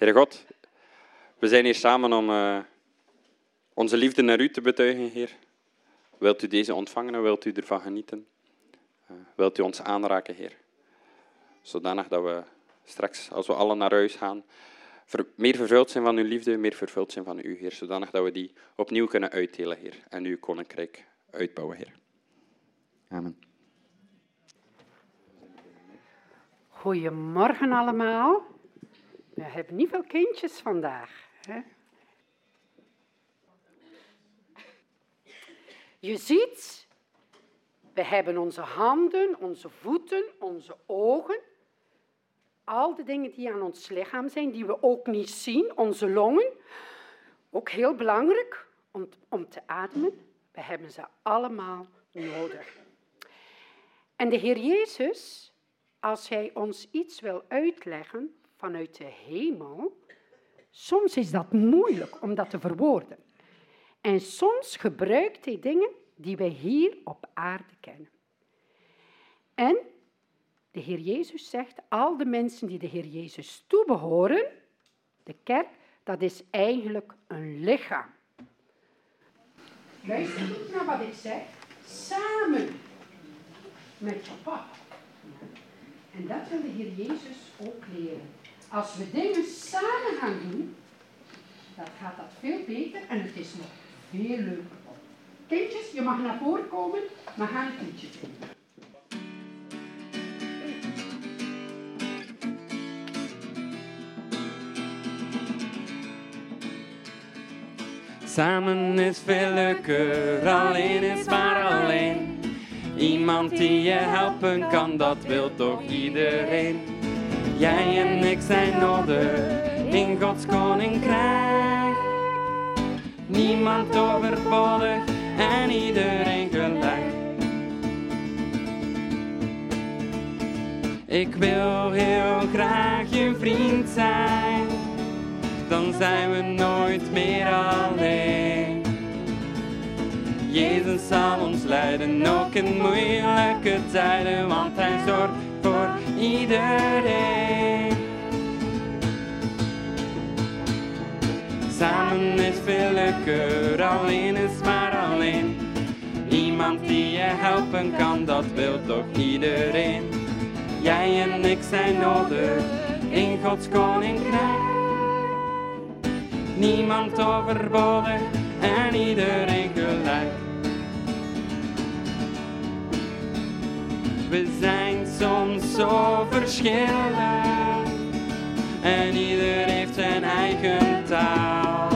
Heere God, we zijn hier samen om uh, onze liefde naar u te betuigen, Heer. Wilt u deze ontvangen en wilt u ervan genieten? Uh, wilt u ons aanraken, Heer? Zodanig dat we straks, als we allen naar huis gaan, ver, meer vervuld zijn van uw liefde, meer vervuld zijn van u, Heer. Zodanig dat we die opnieuw kunnen uitdelen, Heer. En uw koninkrijk uitbouwen, Heer. Amen. Goedemorgen allemaal. We hebben niet veel kindjes vandaag. Hè? Je ziet, we hebben onze handen, onze voeten, onze ogen. Al de dingen die aan ons lichaam zijn, die we ook niet zien, onze longen. Ook heel belangrijk om, om te ademen. We hebben ze allemaal nodig. En de Heer Jezus, als Hij ons iets wil uitleggen vanuit de hemel, soms is dat moeilijk om dat te verwoorden. En soms gebruikt Hij dingen die wij hier op aarde kennen. En de Heer Jezus zegt, al de mensen die de Heer Jezus toebehoren, de kerk, dat is eigenlijk een lichaam. Luister goed naar wat ik zeg. Samen met papa. En dat wil de Heer Jezus ook leren. Als we dingen samen gaan doen, dan gaat dat veel beter en het is nog veel leuker. Kindjes, je mag naar voren komen, maar gaan een zingen. Samen is veel leuker, alleen is maar alleen. Iemand die je helpen kan, dat wil toch iedereen. Jij en ik zijn nodig in Gods koninkrijk. Niemand overbodig en iedereen gelijk. Ik wil heel graag je vriend zijn, dan zijn we nooit meer alleen. Jezus zal ons leiden, ook in moeilijke tijden, want Hij zorgt voor iedereen. Samen is veel leuker, alleen is maar alleen. Iemand die je helpen kan, dat wil toch iedereen. Jij en ik zijn nodig in Gods koninkrijk. Niemand overbodig en iedereen gelijk. We zijn soms zo verschillend en ieder heeft zijn eigen taal.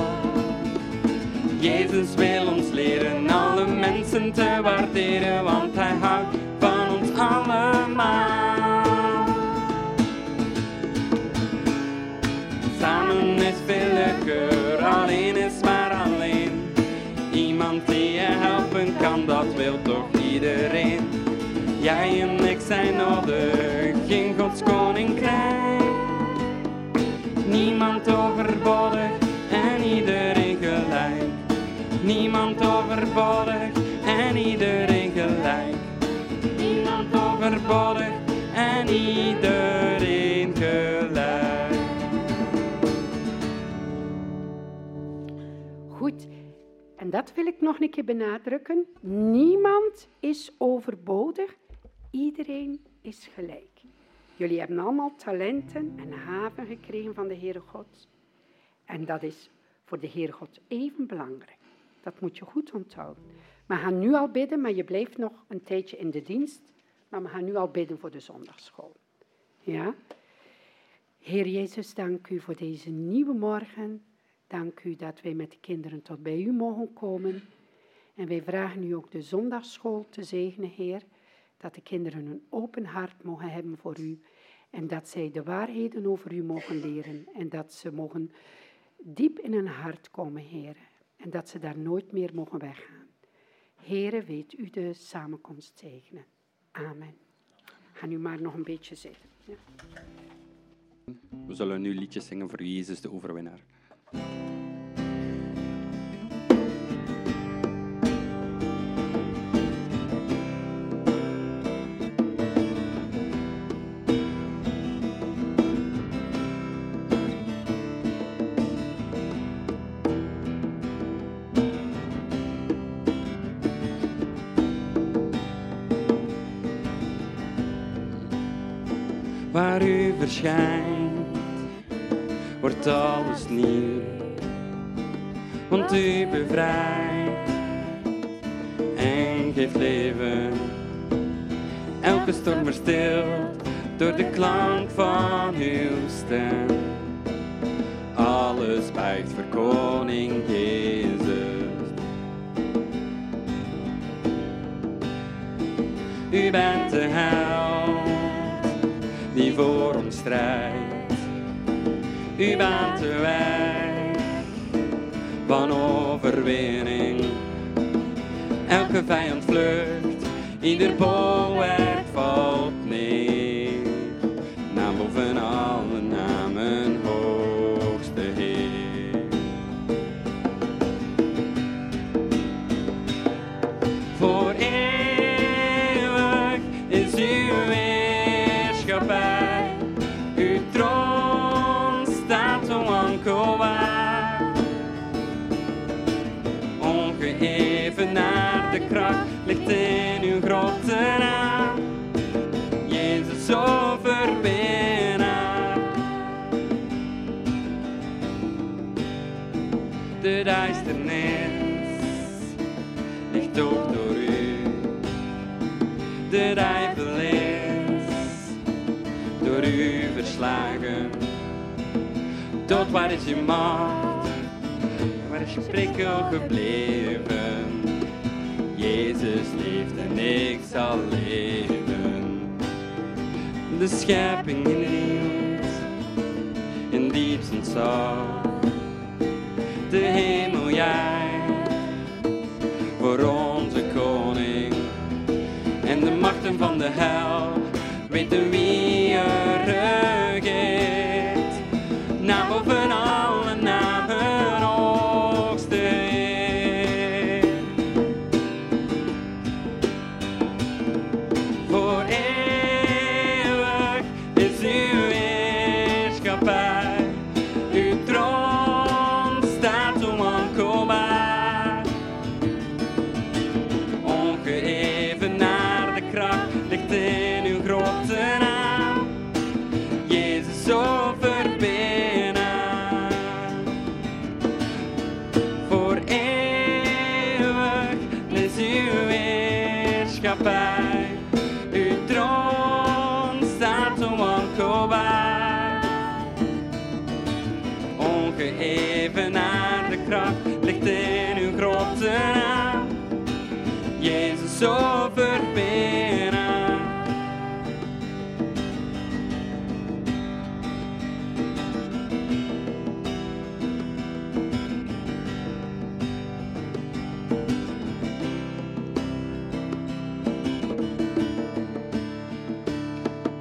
Jezus wil ons leren alle mensen te waarderen, want Hij houdt van ons allemaal. Samen is veel leuker, alleen is maar alleen. Iemand die je helpen kan, dat wil toch iedereen. Jij en ik zijn nodig in Gods koninkrijk. Niemand overbodig en iedereen gelijk. Niemand overbodig en iedereen gelijk. Niemand overbodig en iedereen gelijk. Goed, en dat wil ik nog een keer benadrukken. Niemand is overbodig Iedereen is gelijk. Jullie hebben allemaal talenten en haven gekregen van de Heere God. En dat is voor de Heere God even belangrijk. Dat moet je goed onthouden. We gaan nu al bidden, maar je blijft nog een tijdje in de dienst. Maar we gaan nu al bidden voor de zondagschool. Ja? Heer Jezus, dank u voor deze nieuwe morgen. Dank u dat wij met de kinderen tot bij u mogen komen. En wij vragen u ook de zondagschool te zegenen, Heer dat de kinderen een open hart mogen hebben voor u en dat zij de waarheden over u mogen leren en dat ze mogen diep in hun hart komen, Heer, en dat ze daar nooit meer mogen weggaan. Heere, weet u de samenkomst zegenen. Amen. Ga nu maar nog een beetje zitten. Ja. We zullen nu liedjes zingen voor Jezus de overwinnaar. Verschijnt, wordt alles nieuw. Want u bevrijdt en geeft leven. Elke storm verstilt door de klank van uw stem. Alles buigt voor koning Jezus. U bent de voor ons strijdt. U baant de weg van overwinning. Elke vijand vlucht, ieder bolwerk valt neer. Naam boven alle namen, hoogste Heer. Voor eeuwig is uw u verslagen. Tot waar is je macht? Waar is je prikkel gebleven? Jezus leeft en ik zal leven. De schepping knielt in diepste zorg. De hemel juicht voor onze koning. En de machten van de hel weten wie er geht. Now of on.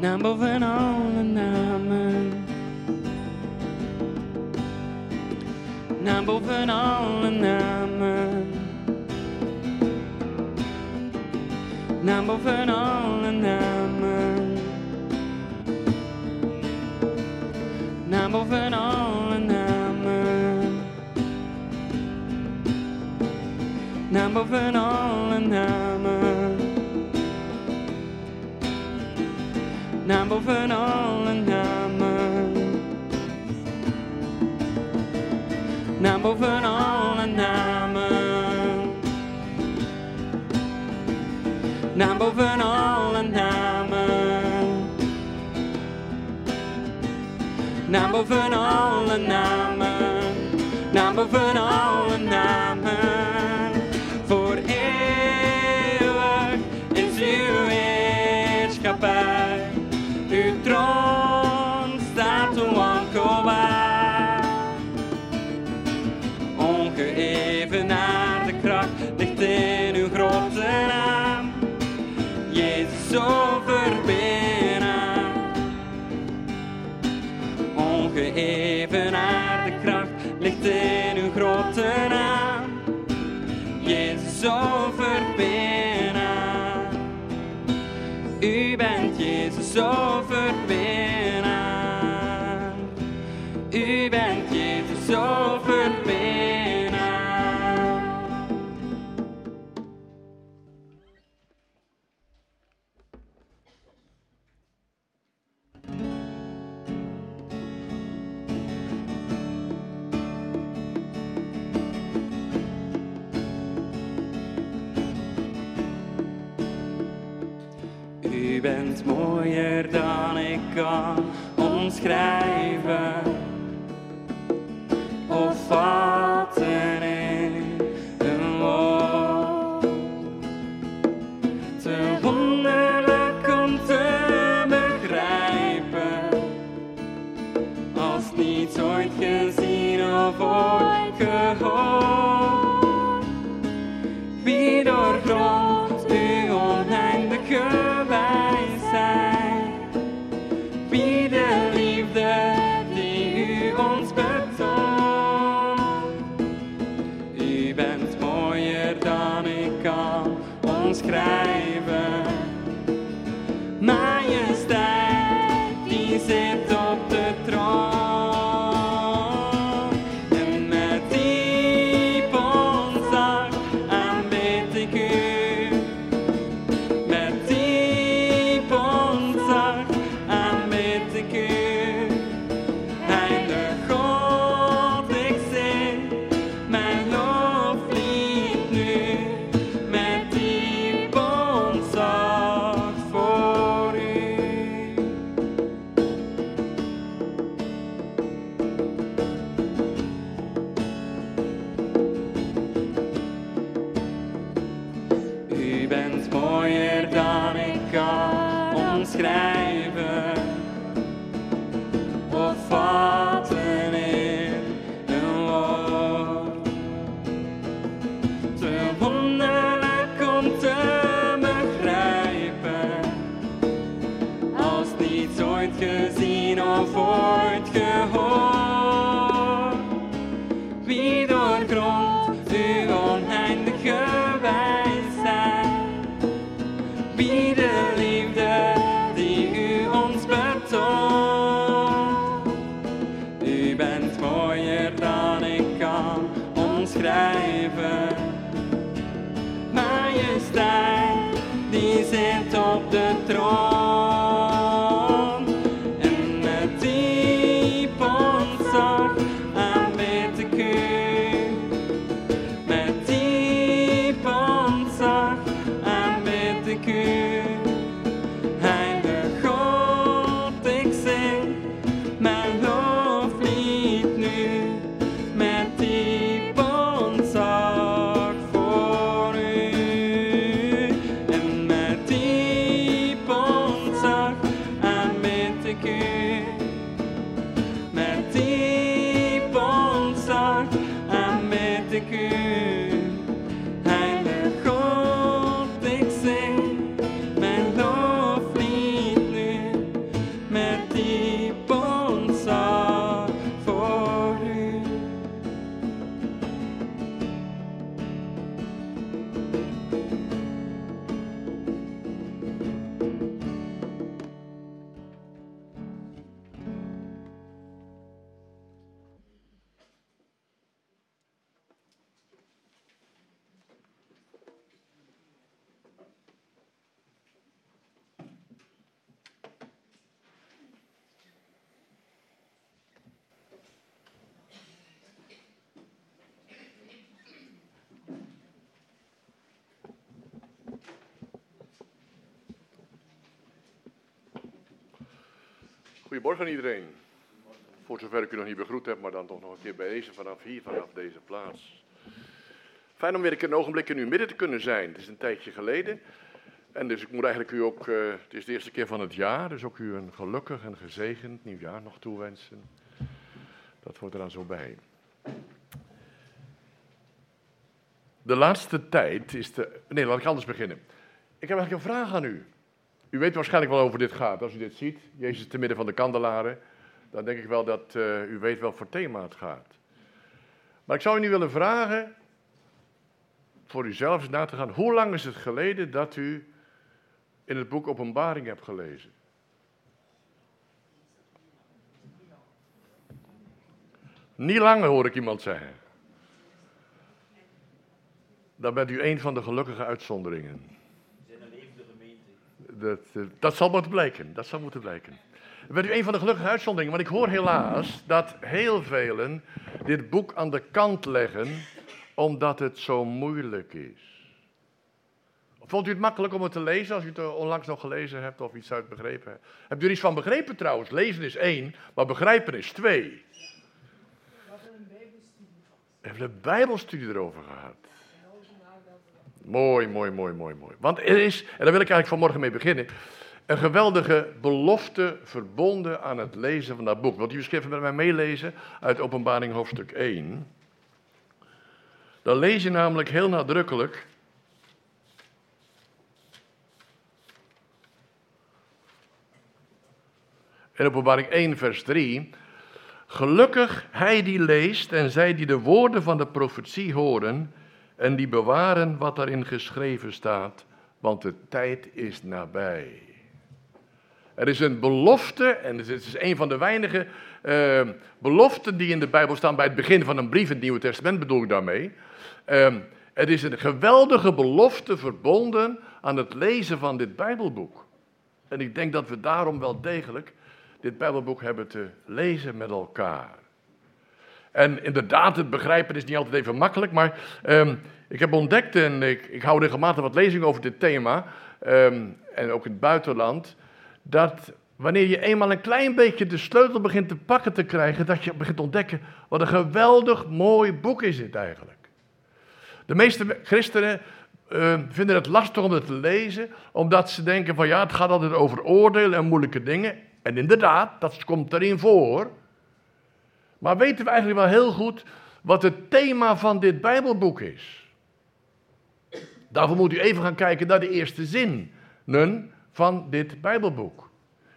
Naam boven alle namen. Naam boven alle namen. Naam boven alle namen. Naam boven alle namen. Naam boven alle namen. Naam boven alle namen. Naam boven alle namen. Naam boven alle namen. Naam boven alle namen. Naam boven alle namen. Ongeëvenaarde kracht ligt in uw grote naam. Jezus overwinnaar. U bent Jezus overwinnaar. Bent mooier dan ik kan omschrijven. Of vatten Goedemorgen iedereen. Voor zover ik u nog niet begroet heb, maar dan toch nog een keer bij deze vanaf hier, vanaf deze plaats. Fijn om weer een ogenblik in uw midden te kunnen zijn. Het is een tijdje geleden. En dus ik moet eigenlijk u ook, eh, het is de eerste keer van het jaar, dus ook u een gelukkig en gezegend nieuwjaar nog toewensen. Dat hoort er dan zo bij. De laatste tijd is de. Nee, laat ik anders beginnen. Ik heb eigenlijk een vraag aan u. U weet waarschijnlijk wel over dit gaat. Als u dit ziet, Jezus te midden van de kandelaren, dan denk ik wel dat eh, u weet wel voor thema het gaat. Maar ik zou u nu willen vragen, voor uzelf eens na te gaan, hoe lang is het geleden dat u in het boek Openbaring hebt gelezen? Niet langer hoor ik iemand zeggen. Dan bent u een van de gelukkige uitzonderingen. Dat, eh, dat zal moeten blijken. Dat zal moeten blijken. Bent u een van de gelukkige uitzonderingen, want ik hoor helaas dat heel velen dit boek aan de kant leggen omdat het zo moeilijk is. Vond u het makkelijk om het te lezen als u het onlangs nog gelezen hebt of iets uit begrepen hebt? Hebt u er iets van begrepen trouwens? Lezen is één, maar begrijpen is twee. We hebben een bijbelstudie erover gehad. Mooi, mooi, mooi, mooi, mooi. Want er is, en daar wil ik eigenlijk vanmorgen mee beginnen, een geweldige belofte verbonden aan het lezen van dat boek. Wilt u eens even met mij meelezen uit Openbaring hoofdstuk 1? Dan lees je namelijk heel nadrukkelijk. In Openbaring 1, vers 3. Gelukkig hij die leest en zij die de woorden van de profetie horen en die bewaren wat daarin geschreven staat, want de tijd is nabij. Er is een belofte, en het is een van de weinige uh, beloften die in de Bijbel staan bij het begin van een brief in het Nieuwe Testament, bedoel ik daarmee. Uh, het is een geweldige belofte verbonden aan het lezen van dit Bijbelboek. En ik denk dat we daarom wel degelijk dit Bijbelboek hebben te lezen met elkaar. En inderdaad, het begrijpen is niet altijd even makkelijk, maar um, ik heb ontdekt, en ik, ik hou regelmatig wat lezingen over dit thema, um, en ook in het buitenland, dat wanneer je eenmaal een klein beetje de sleutel begint te pakken te krijgen, dat je begint te ontdekken, wat een geweldig mooi boek is dit eigenlijk. De meeste christenen uh, vinden het lastig om het te lezen, omdat ze denken van ja, het gaat altijd over oordelen en moeilijke dingen. En inderdaad, dat komt erin voor. Maar weten we eigenlijk wel heel goed wat het thema van dit Bijbelboek is? Daarvoor moet u even gaan kijken naar de eerste zinnen van dit Bijbelboek.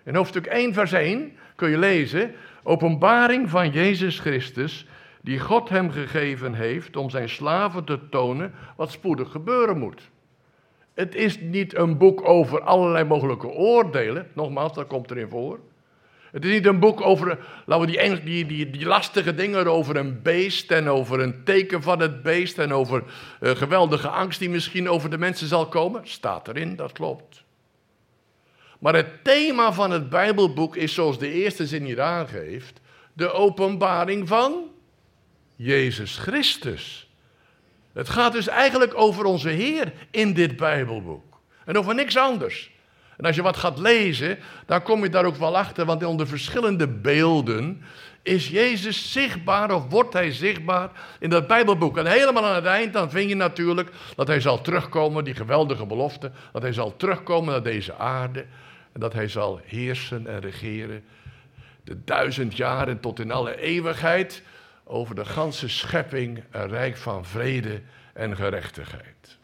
In hoofdstuk 1, vers 1 kun je lezen: Openbaring van Jezus Christus, die God hem gegeven heeft om zijn slaven te tonen wat spoedig gebeuren moet. Het is niet een boek over allerlei mogelijke oordelen, nogmaals, dat komt erin voor. Het is niet een boek over, laten we die, die, die, lastige dingen over een beest en over een teken van het beest en over uh, geweldige angst die misschien over de mensen zal komen. Staat erin, dat klopt. Maar het thema van het Bijbelboek is, zoals de eerste zin hier aangeeft, de openbaring van Jezus Christus. Het gaat dus eigenlijk over onze Heer in dit Bijbelboek. En over niks anders. En als je wat gaat lezen, dan kom je daar ook wel achter, want onder verschillende beelden is Jezus zichtbaar of wordt hij zichtbaar in dat Bijbelboek. En helemaal aan het eind, dan vind je natuurlijk dat hij zal terugkomen, die geweldige belofte, dat hij zal terugkomen naar deze aarde en dat hij zal heersen en regeren de duizend jaren tot in alle eeuwigheid over de ganse schepping een rijk van vrede en gerechtigheid.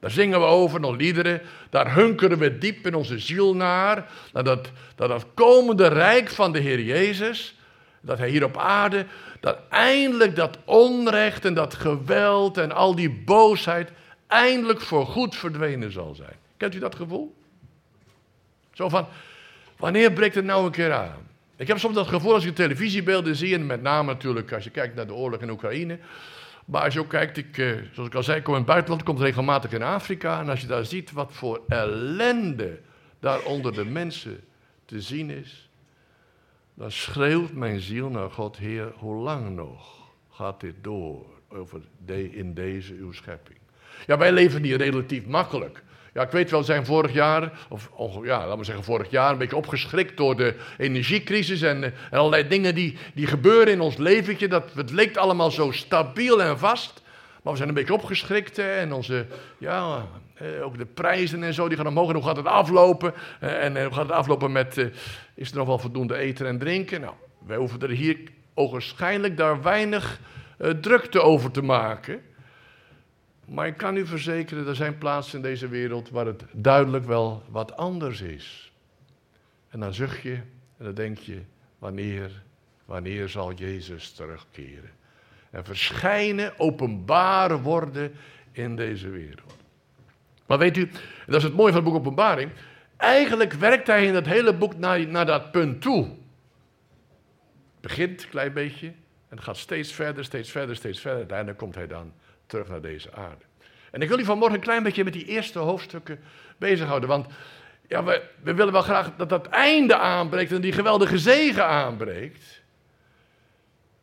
Daar zingen we over, nog liederen. Daar hunkeren we diep in onze ziel naar. Dat, naar dat komende rijk van de Heer Jezus. Dat Hij hier op aarde, dat eindelijk dat onrecht en dat geweld en al die boosheid eindelijk voor goed verdwenen zal zijn. Kent u dat gevoel? Zo van, wanneer breekt het nou een keer aan? Ik heb soms dat gevoel als je televisiebeelden zie, en met name natuurlijk als je kijkt naar de oorlog in Oekraïne. Maar als je ook kijkt, ik, eh, zoals ik al zei, kom in het buitenland, komt regelmatig in Afrika. En als je daar ziet wat voor ellende daar onder de mensen te zien is, dan schreeuwt mijn ziel naar God, Heer, hoe lang nog gaat dit door over de, in deze uw schepping? Ja, wij leven niet relatief makkelijk. Ja, ik weet wel, zijn vorig jaar, of ja, laten we zeggen vorig jaar, een beetje opgeschrikt door de energiecrisis en, en allerlei dingen die, die gebeuren in ons leventje. Dat, het leek allemaal zo stabiel en vast. Maar we zijn een beetje opgeschrikt en onze, ja, ook de prijzen en zo, die gaan omhoog. En hoe gaat het aflopen? En, en hoe gaat het aflopen met, is er nog wel voldoende eten en drinken? Nou, wij hoeven er hier ogenschijnlijk daar weinig drukte over te maken. Maar ik kan u verzekeren, er zijn plaatsen in deze wereld waar het duidelijk wel wat anders is. En dan zucht je en dan denk je, wanneer, wanneer zal Jezus terugkeren? En verschijnen, openbaar worden in deze wereld. Maar weet u, dat is het mooie van het boek Openbaring, eigenlijk werkt hij in dat hele boek naar, naar dat punt toe. Het begint een klein beetje en gaat steeds verder, steeds verder, steeds verder. Uiteindelijk komt hij dan terug naar deze aarde. En ik wil u vanmorgen een klein beetje met die eerste hoofdstukken bezighouden. Want ja, we, we willen wel graag dat dat einde aanbreekt en die geweldige zegen aanbreekt.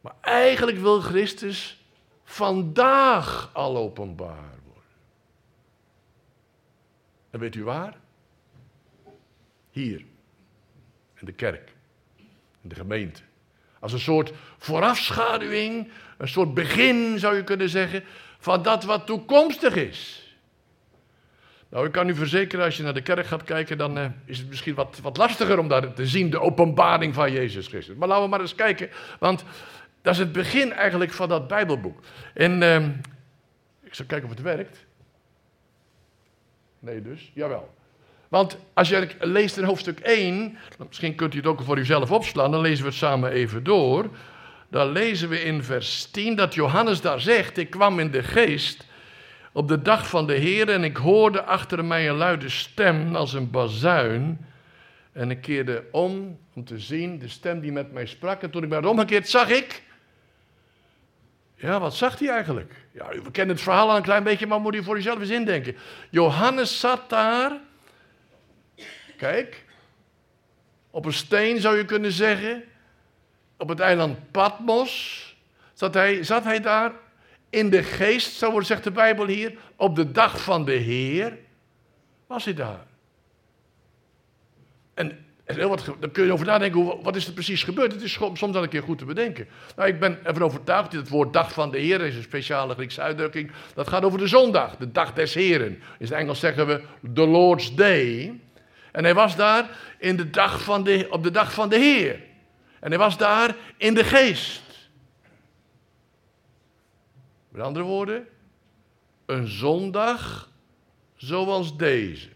Maar eigenlijk wil Christus vandaag al openbaar worden. En weet u waar? Hier. In de kerk. In de gemeente. Als een soort voorafschaduwing, een soort begin zou je kunnen zeggen, van dat wat toekomstig is. Nou, ik kan u verzekeren, als je naar de kerk gaat kijken, dan uh, is het misschien wat, wat lastiger om daar te zien, de openbaring van Jezus Christus. Maar laten we maar eens kijken, want dat is het begin eigenlijk van dat Bijbelboek. En uh, ik zal kijken of het werkt. Nee dus, jawel. Want als je leest in hoofdstuk 1, misschien kunt u het ook voor uzelf opslaan, dan lezen we het samen even door. Dan lezen we in vers 10 dat Johannes daar zegt, ik kwam in de geest op de dag van de Heer en ik hoorde achter mij een luide stem als een bazuin. En ik keerde om om te zien de stem die met mij sprak. En toen ik mij omgekeerd zag ik. Ja, wat zag hij eigenlijk? Ja, we kennen het verhaal al een klein beetje, maar moet u voor uzelf eens indenken. Johannes zat daar. Kijk. Op een steen zou je kunnen zeggen. Op het eiland Patmos. Zat hij, zat hij daar in de geest, zo wordt zegt de Bijbel hier, op de dag van de Heer, was hij daar. En heel wat, dan kun je over nadenken, wat is er precies gebeurd? Het is soms wel een keer goed te bedenken. Nou, ik ben ervan overtuigd, dat het woord dag van de Heer is een speciale Griekse uitdrukking. Dat gaat over de zondag, de dag des Heren. In het Engels zeggen we the Lord's Day. En hij was daar in de dag van de, op de dag van de Heer. En hij was daar in de geest. Met andere woorden, een zondag zoals deze.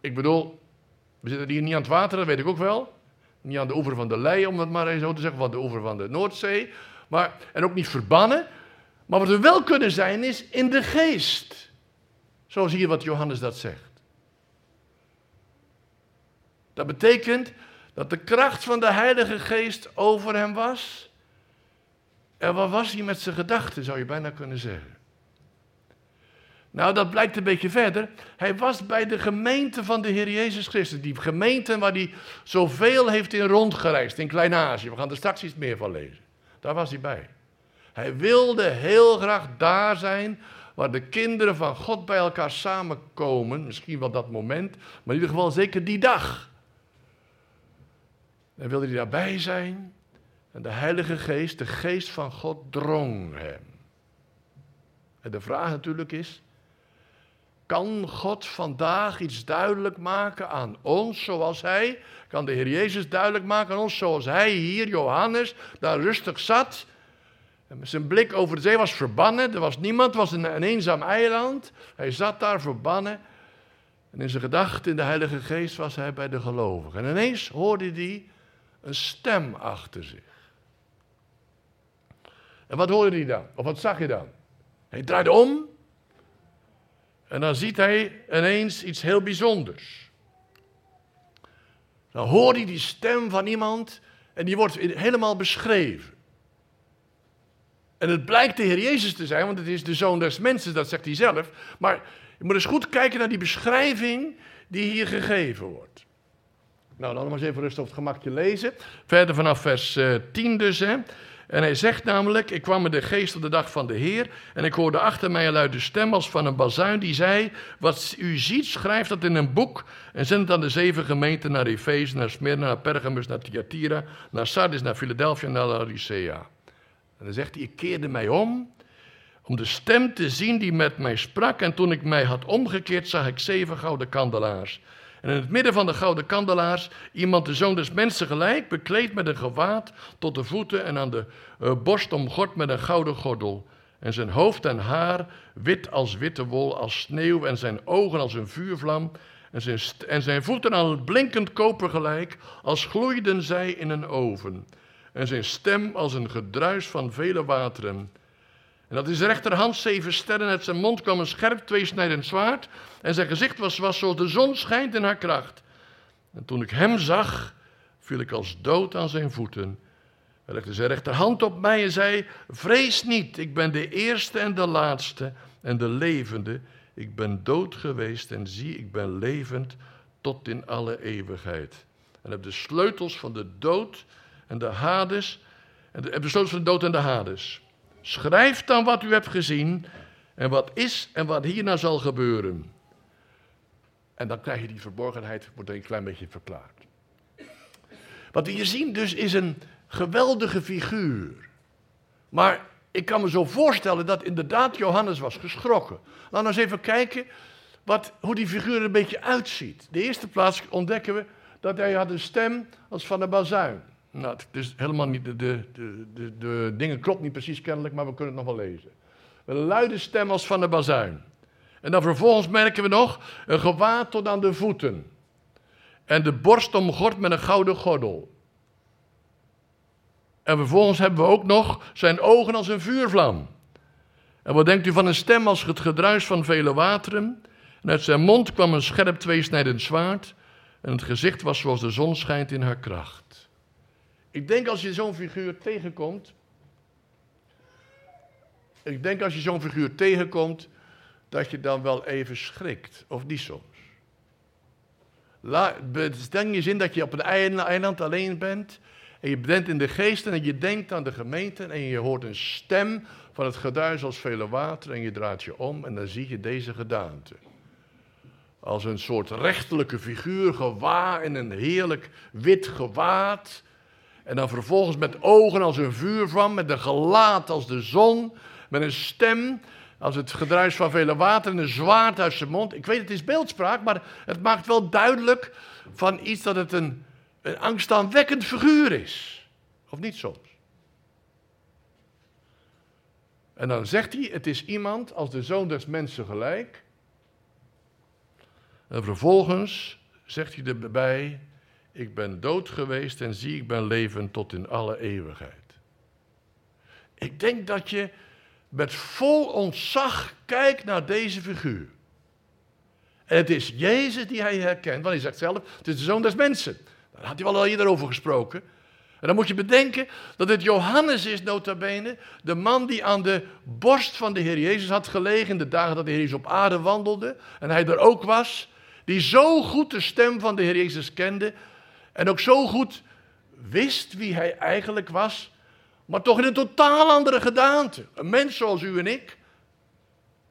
Ik bedoel, we zitten hier niet aan het water, dat weet ik ook wel. Niet aan de oever van de Lei, om het maar eens zo te zeggen, van de oever van de Noordzee. Maar, en ook niet verbannen. Maar wat we wel kunnen zijn, is in de geest. Zoals hier wat Johannes dat zegt. Dat betekent dat de kracht van de Heilige Geest over hem was. En wat was hij met zijn gedachten, zou je bijna kunnen zeggen. Nou, dat blijkt een beetje verder. Hij was bij de gemeente van de Heer Jezus Christus. Die gemeente waar hij zoveel heeft in rondgereisd, in Klein-Azië. We gaan er straks iets meer van lezen. Daar was hij bij. Hij wilde heel graag daar zijn waar de kinderen van God bij elkaar samenkomen. Misschien wel dat moment, maar in ieder geval zeker die dag. En wilde hij daarbij zijn. En de Heilige Geest, de Geest van God, drong hem. En de vraag natuurlijk is: kan God vandaag iets duidelijk maken aan ons zoals Hij? Kan de Heer Jezus duidelijk maken aan ons zoals Hij hier, Johannes, daar rustig zat? En met zijn blik over de zee was verbannen. Er was niemand, was een, een eenzaam eiland. Hij zat daar verbannen. En in zijn gedachten, in de Heilige Geest, was hij bij de gelovigen. En ineens hoorde hij een stem achter zich. En wat hoorde hij dan? Of wat zag je dan? Hij draaide om en dan ziet hij ineens iets heel bijzonders. Dan hoort hij die stem van iemand en die wordt helemaal beschreven. En het blijkt de Heer Jezus te zijn, want het is de zoon des mensen, dat zegt hij zelf. Maar je moet eens goed kijken naar die beschrijving die hier gegeven wordt. Nou, dan maar eens even rustig op het gemakje lezen. Verder vanaf vers 10 eh, dus. Hè. En hij zegt namelijk: Ik kwam met de geest op de dag van de Heer. En ik hoorde achter mij een luide stem als van een bazuin die zei: Wat u ziet, schrijf dat in een boek. En zend het aan de zeven gemeenten: naar Efeze, naar Smyrna, naar Pergamus, naar Thyatira, naar Sardis, naar Philadelphia naar Laodicea. En dan zegt hij: Ik keerde mij om om de stem te zien die met mij sprak. En toen ik mij had omgekeerd, zag ik zeven gouden kandelaars. En in het midden van de gouden kandelaars iemand de zoon des mensen gelijk, bekleed met een gewaad tot de voeten en aan de uh, borst omgord met een gouden gordel. En zijn hoofd en haar wit als witte wol, als sneeuw, en zijn ogen als een vuurvlam. En zijn, en zijn voeten aan het blinkend koper gelijk, als gloeiden zij in een oven. En zijn stem als een gedruis van vele wateren. En dat is rechterhand zeven sterren. Uit zijn mond kwam een scherp tweesnijdend zwaard. En zijn gezicht was, was zoals de zon schijnt in haar kracht. En toen ik hem zag, viel ik als dood aan zijn voeten. Hij legde zijn rechterhand op mij en zei: Vrees niet, ik ben de eerste en de laatste en de levende. Ik ben dood geweest en zie, ik ben levend tot in alle eeuwigheid. En heb de sleutels van de dood en de Hades. En heb de sleutels van de dood en de Hades. Schrijf dan wat u hebt gezien en wat is en wat hierna zal gebeuren. En dan krijg je die verborgenheid, wordt een klein beetje verklaard. Wat we hier zien dus is een geweldige figuur. Maar ik kan me zo voorstellen dat inderdaad Johannes was geschrokken. Laten we eens even kijken wat, hoe die figuur er een beetje uitziet. De eerste plaats ontdekken we dat hij had een stem als van een bazuin. Nou, het is helemaal niet, de, de, de, de, dingen klopt niet precies kennelijk, maar we kunnen het nog wel lezen. Een luide stem als van een bazuin. En dan vervolgens merken we nog een gewaad tot aan de voeten. En de borst omgord met een gouden gordel. En vervolgens hebben we ook nog zijn ogen als een vuurvlam. En wat denkt u van een stem als het gedruis van vele wateren? En uit zijn mond kwam een scherp tweesnijdend zwaard. En het gezicht was zoals de zon schijnt in haar kracht. Ik denk als je zo'n figuur tegenkomt. Ik denk als je zo'n figuur tegenkomt. dat je dan wel even schrikt. Of niet soms. Stel je zin dat je op een eiland alleen bent. En je bent in de geest en je denkt aan de gemeente. En je hoort een stem van het geduis als vele water. En je draait je om en dan zie je deze gedaante als een soort rechterlijke figuur, gewaar in een heerlijk wit gewaad. En dan vervolgens met ogen als een vuurvlam, met een gelaat als de zon, met een stem als het gedruis van vele water en een zwaard uit zijn mond. Ik weet, het is beeldspraak, maar het maakt wel duidelijk van iets dat het een, een angstaanwekkend figuur is. Of niet soms? En dan zegt hij, het is iemand als de zoon des mensen gelijk en vervolgens zegt hij erbij: Ik ben dood geweest en zie, ik ben levend tot in alle eeuwigheid. Ik denk dat je met vol ontzag kijkt naar deze figuur. En het is Jezus die hij herkent, want hij zegt zelf: Het is de zoon des mensen. Daar had hij wel al eerder over gesproken. En dan moet je bedenken dat het Johannes is, nota bene, de man die aan de borst van de Heer Jezus had gelegen de dagen dat de Heer Jezus op aarde wandelde. En hij er ook was die zo goed de stem van de Heer Jezus kende en ook zo goed wist wie hij eigenlijk was, maar toch in een totaal andere gedaante. Een mens zoals u en ik.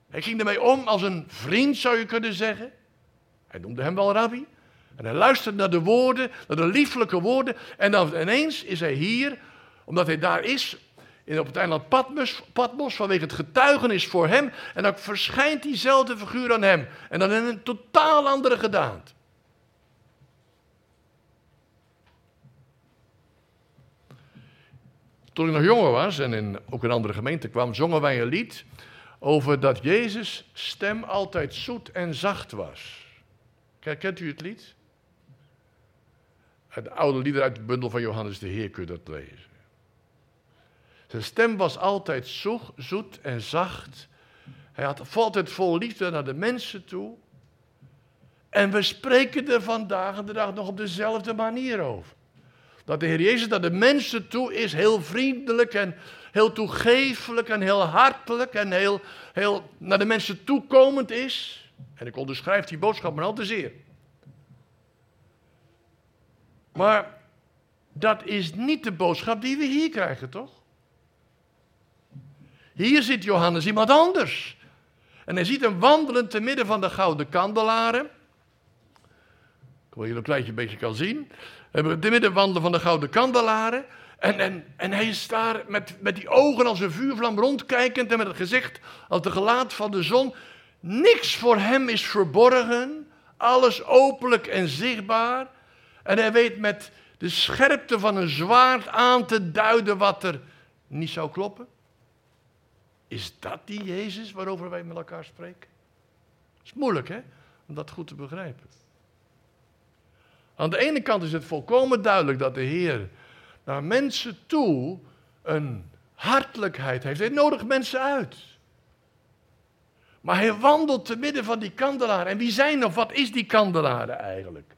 Hij ging ermee om als een vriend, zou je kunnen zeggen. Hij noemde hem wel rabbi. En hij luisterde naar de woorden, naar de lieflijke woorden. En dan ineens is hij hier, omdat hij daar is, op het eiland Patmos, Patmos vanwege het getuigenis voor hem. En dan verschijnt diezelfde figuur aan hem. En dan in een totaal andere gedaante. Toen ik nog jonger was en in, ook in andere gemeenten kwam, zongen wij een lied over dat Jezus' stem altijd zoet en zacht was. Kent u het lied? Het oude lied uit de bundel van Johannes de Heer kun je dat lezen. Zijn stem was altijd zoet en zacht. Hij had altijd vol liefde naar de mensen toe. En we spreken er vandaag de dag nog op dezelfde manier over. Dat de Heer Jezus naar de mensen toe is heel vriendelijk en heel toegefelijk en heel hartelijk en heel, heel naar de mensen toekomend is. En ik onderschrijf die boodschap maar al te zeer. Maar dat is niet de boodschap die we hier krijgen, toch? Hier zit Johannes iemand anders. En hij ziet hem wandelen te midden van de gouden kandelaren. Ik wil je een een beetje kan zien. Te midden wandelen van de gouden kandelaren. En, en, en hij is daar met, met die ogen als een vuurvlam rondkijkend en met het gezicht als de gelaat van de zon. Niks voor hem is verborgen. Alles openlijk en zichtbaar. En hij weet met de scherpte van een zwaard aan te duiden wat er niet zou kloppen. Is dat die Jezus waarover wij met elkaar spreken? Het is moeilijk, hè? Om dat goed te begrijpen. Aan de ene kant is het volkomen duidelijk dat de Heer naar mensen toe een hartelijkheid heeft. Hij nodigt mensen uit. Maar hij wandelt te midden van die kandelaren. En wie zijn of wat is die kandelaren eigenlijk?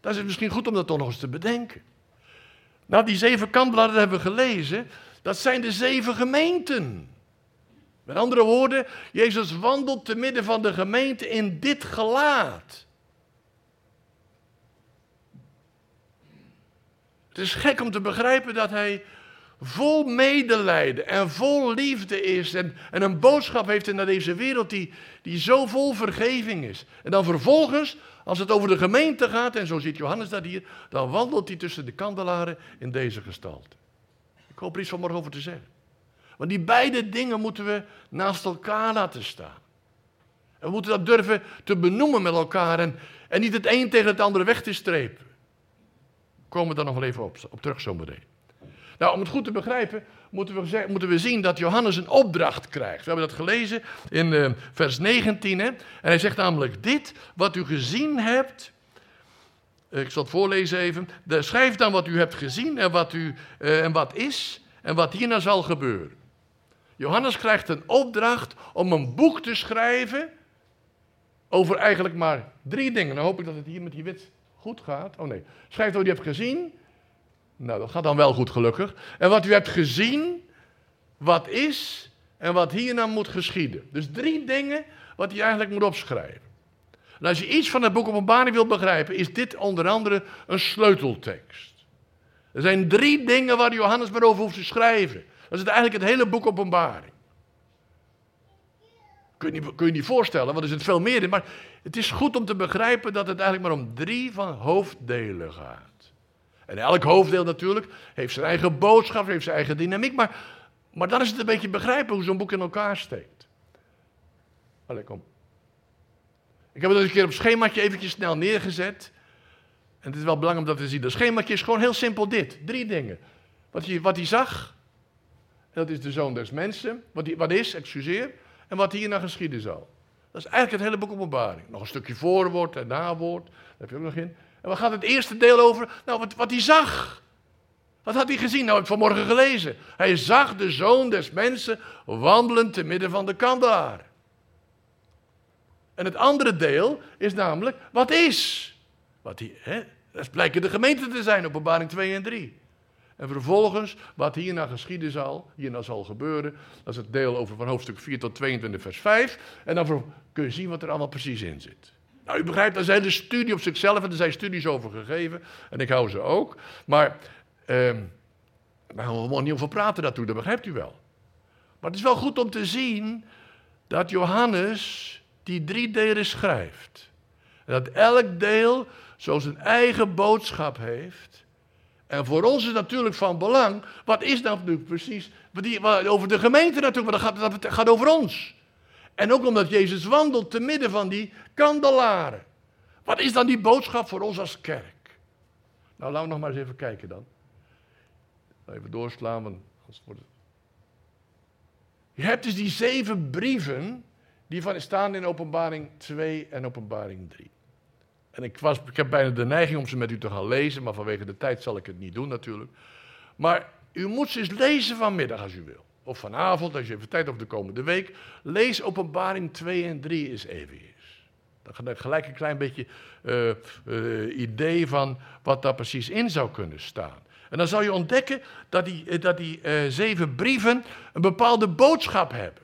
Dat is misschien goed om dat toch nog eens te bedenken. Nou, die zeven kandelaren hebben we gelezen. Dat zijn de zeven gemeenten. Met andere woorden, Jezus wandelt te midden van de gemeente in dit gelaat. Is gek om te begrijpen dat hij vol medelijden en vol liefde is en, en een boodschap heeft in deze wereld die, die zo vol vergeving is. En dan vervolgens, als het over de gemeente gaat, en zo ziet Johannes dat hier, dan wandelt hij tussen de kandelaren in deze gestalte. Ik hoop er iets van morgen over te zeggen. Want die beide dingen moeten we naast elkaar laten staan. We moeten dat durven te benoemen met elkaar en, en niet het een tegen het andere weg te strepen. Komen we daar nog wel even op, op terug zometeen. Nou, om het goed te begrijpen, moeten we, moeten we zien dat Johannes een opdracht krijgt. We hebben dat gelezen in uh, vers 19. Hè? En hij zegt namelijk dit, wat u gezien hebt. Ik zal het voorlezen even. Schrijf dan wat u hebt gezien en wat, u, uh, en wat is en wat hierna zal gebeuren. Johannes krijgt een opdracht om een boek te schrijven over eigenlijk maar drie dingen. Dan hoop ik dat het hier met die wit goed gaat. Oh nee. Schrijf wat u hebt gezien. Nou, dat gaat dan wel goed gelukkig. En wat u hebt gezien, wat is en wat hierna moet geschieden. Dus drie dingen wat hij eigenlijk moet opschrijven. En als je iets van het boek Openbaring wilt begrijpen, is dit onder andere een sleuteltekst. Er zijn drie dingen waar Johannes maar over hoeft te schrijven. Dat is eigenlijk het hele boek Openbaring. Kun je, kun je niet voorstellen, want er zit veel meer. Maar het is goed om te begrijpen dat het eigenlijk maar om drie van hoofddelen gaat. En elk hoofddeel natuurlijk heeft zijn eigen boodschap, heeft zijn eigen dynamiek. Maar, maar dan is het een beetje begrijpen hoe zo'n boek in elkaar steekt. Allee, kom. Ik heb het een keer op schemaatje eventjes snel neergezet. En het is wel belangrijk om dat te zien. Dat schemaatje is gewoon heel simpel dit. Drie dingen. Wat hij, wat hij zag, dat is de zoon des mensen. Wat, wat is, excuseer en wat hierna geschieden zal. Dat is eigenlijk het hele boek openbaring. Nog een stukje voorwoord en nawoord, daar heb je ook nog in. En wat gaat het eerste deel over? Nou, wat, wat hij zag. Wat had hij gezien? Nou, heb ik vanmorgen gelezen. Hij zag de zoon des mensen wandelen te midden van de kandelaar. En het andere deel is namelijk, wat is? Wat hij, hè? Dat blijken de gemeente te zijn, openbaring 2 en 3. En vervolgens, wat hierna geschieden zal, hierna zal gebeuren, dat is het deel over van hoofdstuk 4 tot 22, vers 5. En dan kun je zien wat er allemaal precies in zit. Nou, u begrijpt, daar zijn de studie op zichzelf en er zijn studies over gegeven. En ik hou ze ook. Maar eh, gaan we gewoon niet over praten daartoe, dat begrijpt u wel. Maar het is wel goed om te zien dat Johannes die drie delen schrijft. En dat elk deel zo zijn eigen boodschap heeft. En voor ons is natuurlijk van belang, wat is nou nu precies, over de gemeente natuurlijk, maar dat gaat, over ons. En ook omdat Jezus wandelt te midden van die kandelaren. Wat is dan die boodschap voor ons als kerk? Nou, laten we nog maar eens even kijken dan. Even doorslaan, want. Je hebt dus die zeven brieven, die van, staan in openbaring 2 en openbaring 3. En ik, was, ik heb bijna de neiging om ze met u te gaan lezen, maar vanwege de tijd zal ik het niet doen natuurlijk. Maar u moet ze eens lezen vanmiddag als u wil. Of vanavond, als je even tijd hebt de komende week. Lees openbaring 2 en 3 eens even eens. Dan ga ik gelijk een klein beetje uh, uh, idee van wat daar precies in zou kunnen staan. En dan zal je ontdekken dat die, dat die zeven brieven een bepaalde boodschap hebben.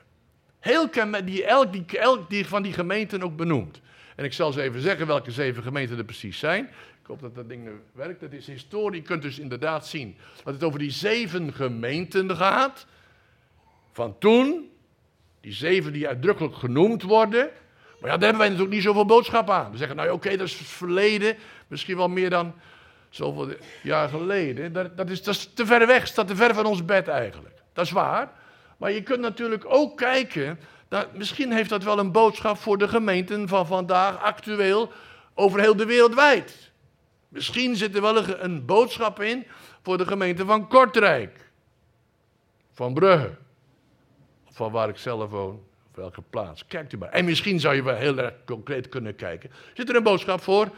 Heel die elk, die elk die van die gemeenten ook benoemt. En ik zal ze even zeggen welke zeven gemeenten er precies zijn. Ik hoop dat dat ding werkt. Dat is historie. Je kunt dus inderdaad zien dat het over die zeven gemeenten gaat. Van toen. Die zeven die uitdrukkelijk genoemd worden. Maar ja, daar hebben wij natuurlijk niet zoveel boodschap aan. We zeggen, nou oké, dat is het verleden. Misschien wel meer dan zoveel jaar geleden. Dat, dat, is, dat is te ver weg, staat te ver van ons bed eigenlijk. Dat is waar. Maar je kunt natuurlijk ook kijken nou, misschien heeft dat wel een boodschap voor de gemeenten van vandaag, actueel, over heel de wereld wijd. Misschien zit er wel een boodschap in voor de gemeente van Kortrijk, van Brugge, van waar ik zelf woon, of welke plaats. Kijkt u maar. En misschien zou je wel heel erg concreet kunnen kijken. Zit er een boodschap voor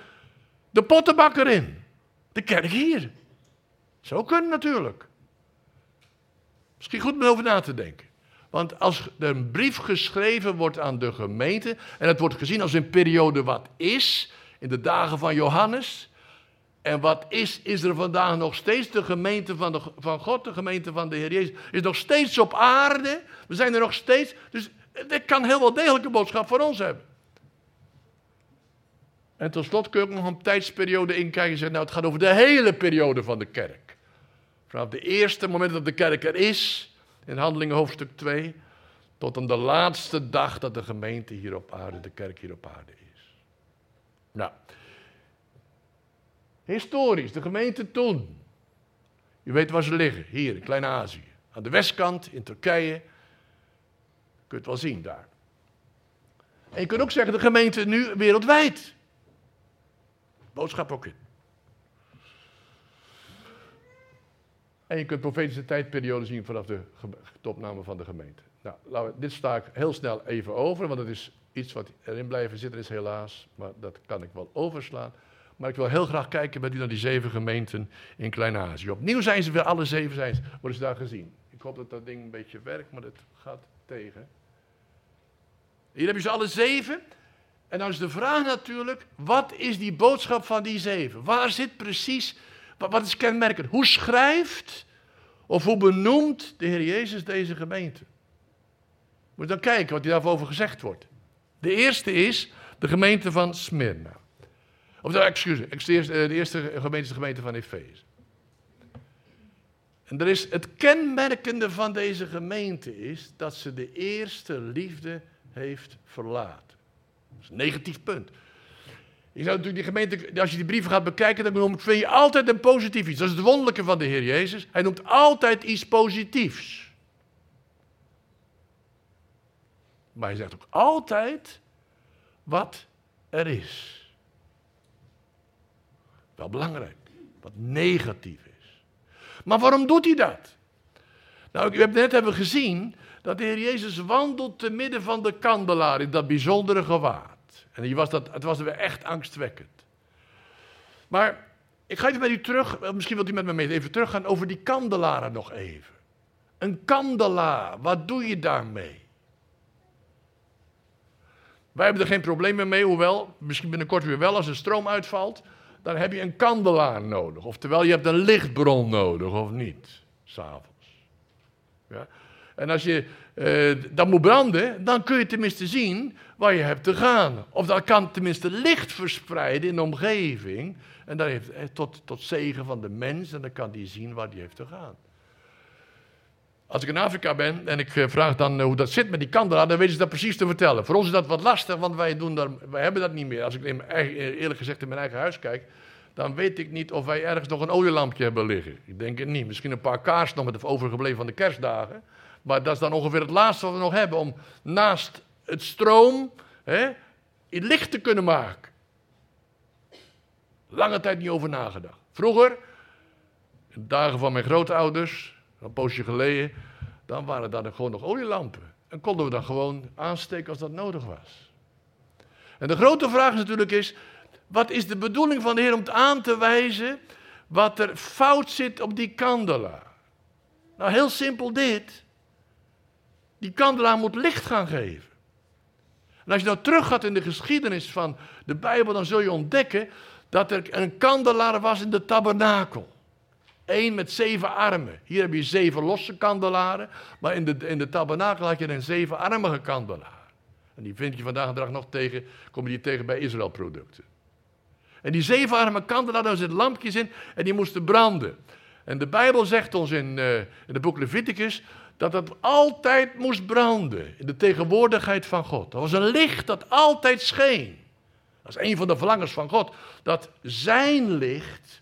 de pottenbakker in, de kerk hier. Zo kunnen natuurlijk. Misschien goed om over na te denken. Want als er een brief geschreven wordt aan de gemeente, en het wordt gezien als een periode wat is, in de dagen van Johannes, en wat is, is er vandaag nog steeds de gemeente van, de, van God, de gemeente van de Heer Jezus, is nog steeds op aarde, we zijn er nog steeds, dus dit kan heel wel degelijke boodschap voor ons hebben. En tot slot kun je ook nog een tijdsperiode inkijken en zeggen, nou het gaat over de hele periode van de kerk. Vanaf de eerste moment dat de kerk er is, in Handelingen hoofdstuk 2, tot aan de laatste dag dat de gemeente hier op aarde, de kerk hier op aarde is. Nou, historisch, de gemeente toen. U weet waar ze liggen, hier in Klein-Azië. Aan de westkant, in Turkije. Je kunt het wel zien daar. En je kunt ook zeggen, de gemeente nu wereldwijd. Boodschap ook in. En je kunt profetische tijdperiode zien vanaf de topname van de gemeente. Nou, we, dit sta ik heel snel even over, want het is iets wat erin blijven zitten is helaas, maar dat kan ik wel overslaan. Maar ik wil heel graag kijken met u naar die zeven gemeenten in Klein-Azië. Opnieuw zijn ze weer, alle zeven zijn ze, worden ze daar gezien. Ik hoop dat dat ding een beetje werkt, maar het gaat tegen. Hier heb je ze alle zeven. En dan is de vraag natuurlijk, wat is die boodschap van die zeven? Waar zit precies, wat is kenmerkend? Hoe schrijft of hoe benoemt de Heer Jezus deze gemeente? Moet je dan kijken wat daarover gezegd wordt. De eerste is de gemeente van Smyrna. Of, nou, excuus, de eerste gemeente is de gemeente van Efeze. En er is, het kenmerkende van deze gemeente is dat ze de eerste liefde heeft verlaten. Dat is een negatief punt. Je zou natuurlijk die gemeente, als je die brieven gaat bekijken, dan vind je altijd een positief iets. Dat is het wonderlijke van de Heer Jezus. Hij noemt altijd iets positiefs. Maar hij zegt ook altijd wat er is. Wel belangrijk. Wat negatief is. Maar waarom doet hij dat? Nou, we hebben net hebben gezien dat de Heer Jezus wandelt te midden van de kandelaar in dat bijzondere gewaad. En was dat, het was weer echt angstwekkend. Maar ik ga even met u terug, misschien wilt u met me mee even teruggaan over die kandelaren nog even. Een kandelaar, wat doe je daarmee? Wij hebben er geen problemen mee, hoewel, misschien binnenkort weer wel als er stroom uitvalt, dan heb je een kandelaar nodig. Oftewel, je hebt een lichtbron nodig, of niet, s'avonds. Ja? En als je uh, dat moet branden, dan kun je tenminste zien waar je hebt te gaan. Of dat kan tenminste licht verspreiden in de omgeving. En dat heeft eh, tot, tot zegen van de mens, en dan kan die zien waar die heeft te gaan. Als ik in Afrika ben en ik eh, vraag dan hoe dat zit met die kandelaar, dan weten ze dat precies te vertellen. Voor ons is dat wat lastig, want wij, doen daar, wij hebben dat niet meer. Als ik in eerlijk gezegd in mijn eigen huis kijk, dan weet ik niet of wij ergens nog een olielampje hebben liggen. Ik denk het niet. Misschien een paar kaars nog met het overgebleven van de kerstdagen. Maar dat is dan ongeveer het laatste wat we nog hebben om naast het stroom hè, het licht te kunnen maken. Lange tijd niet over nagedacht. Vroeger, in de dagen van mijn grootouders, een poosje geleden, dan waren daar gewoon nog olielampen. En konden we dan gewoon aansteken als dat nodig was. En de grote vraag natuurlijk is, wat is de bedoeling van de Heer om aan te wijzen wat er fout zit op die kandelaar? Nou, heel simpel dit. Die kandelaar moet licht gaan geven. En als je nou terug gaat in de geschiedenis van de Bijbel, dan zul je ontdekken dat er een kandelaar was in de tabernakel. Eén met zeven armen. Hier heb je zeven losse kandelaren, maar in de, in de tabernakel had je een zevenarmige kandelaar. En die vind je vandaag de dag nog tegen, kom je die tegen bij Israël producten. En die zevenarmige kandelaar, daar zitten lampjes in en die moesten branden. En de Bijbel zegt ons in, uh, in het boek Leviticus dat het altijd moest branden in de tegenwoordigheid van God. Dat was een licht dat altijd scheen. Dat is een van de verlangens van God, dat zijn licht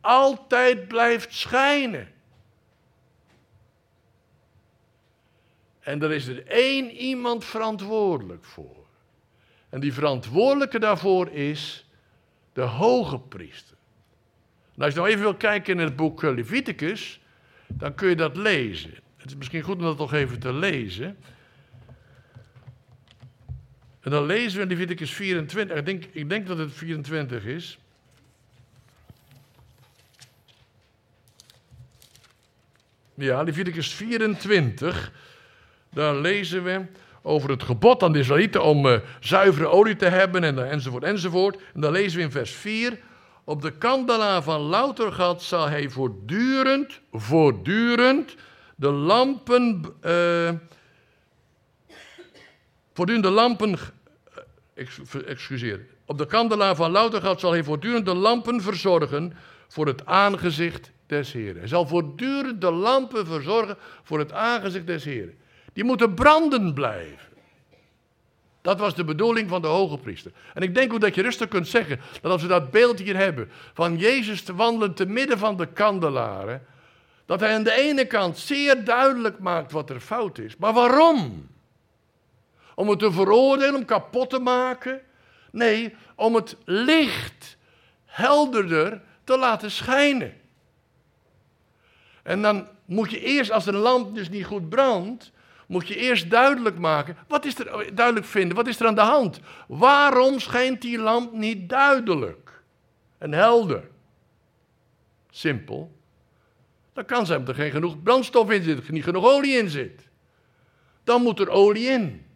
altijd blijft schijnen. En er is er één iemand verantwoordelijk voor. En die verantwoordelijke daarvoor is de hoge priester. Nou, als je nou even wil kijken in het boek Leviticus, dan kun je dat lezen. Het is misschien goed om dat nog even te lezen. En dan lezen we in Leviticus 24, ik denk, ik denk dat het 24 is. Ja, Leviticus 24. Daar lezen we over het gebod aan de Israëlieten om uh, zuivere olie te hebben en, enzovoort enzovoort. En dan lezen we in vers 4. Op de kandelaar van louter gat zal hij voortdurend, voortdurend de lampen, uh, voortdurend de lampen, uh, excuseer, op de kandelaar van louter gat zal hij voortdurend de lampen verzorgen voor het aangezicht des Heren. Hij zal voortdurend de lampen verzorgen voor het aangezicht des Heren. Die moeten branden blijven. Dat was de bedoeling van de hoge priester. En ik denk ook dat je rustig kunt zeggen dat als we dat beeld hier hebben van Jezus te wandelen te midden van de kandelaren, dat hij aan de ene kant zeer duidelijk maakt wat er fout is. Maar waarom? Om het te veroordelen, om kapot te maken? Nee, om het licht helderder te laten schijnen. En dan moet je eerst, als een lamp dus niet goed brandt, moet je eerst duidelijk maken, wat is er, duidelijk vinden, wat is er aan de hand? Waarom schijnt die lamp niet duidelijk en helder? Simpel. Dat kan zijn omdat er geen genoeg brandstof in zit, niet genoeg olie in zit. Dan moet er olie in.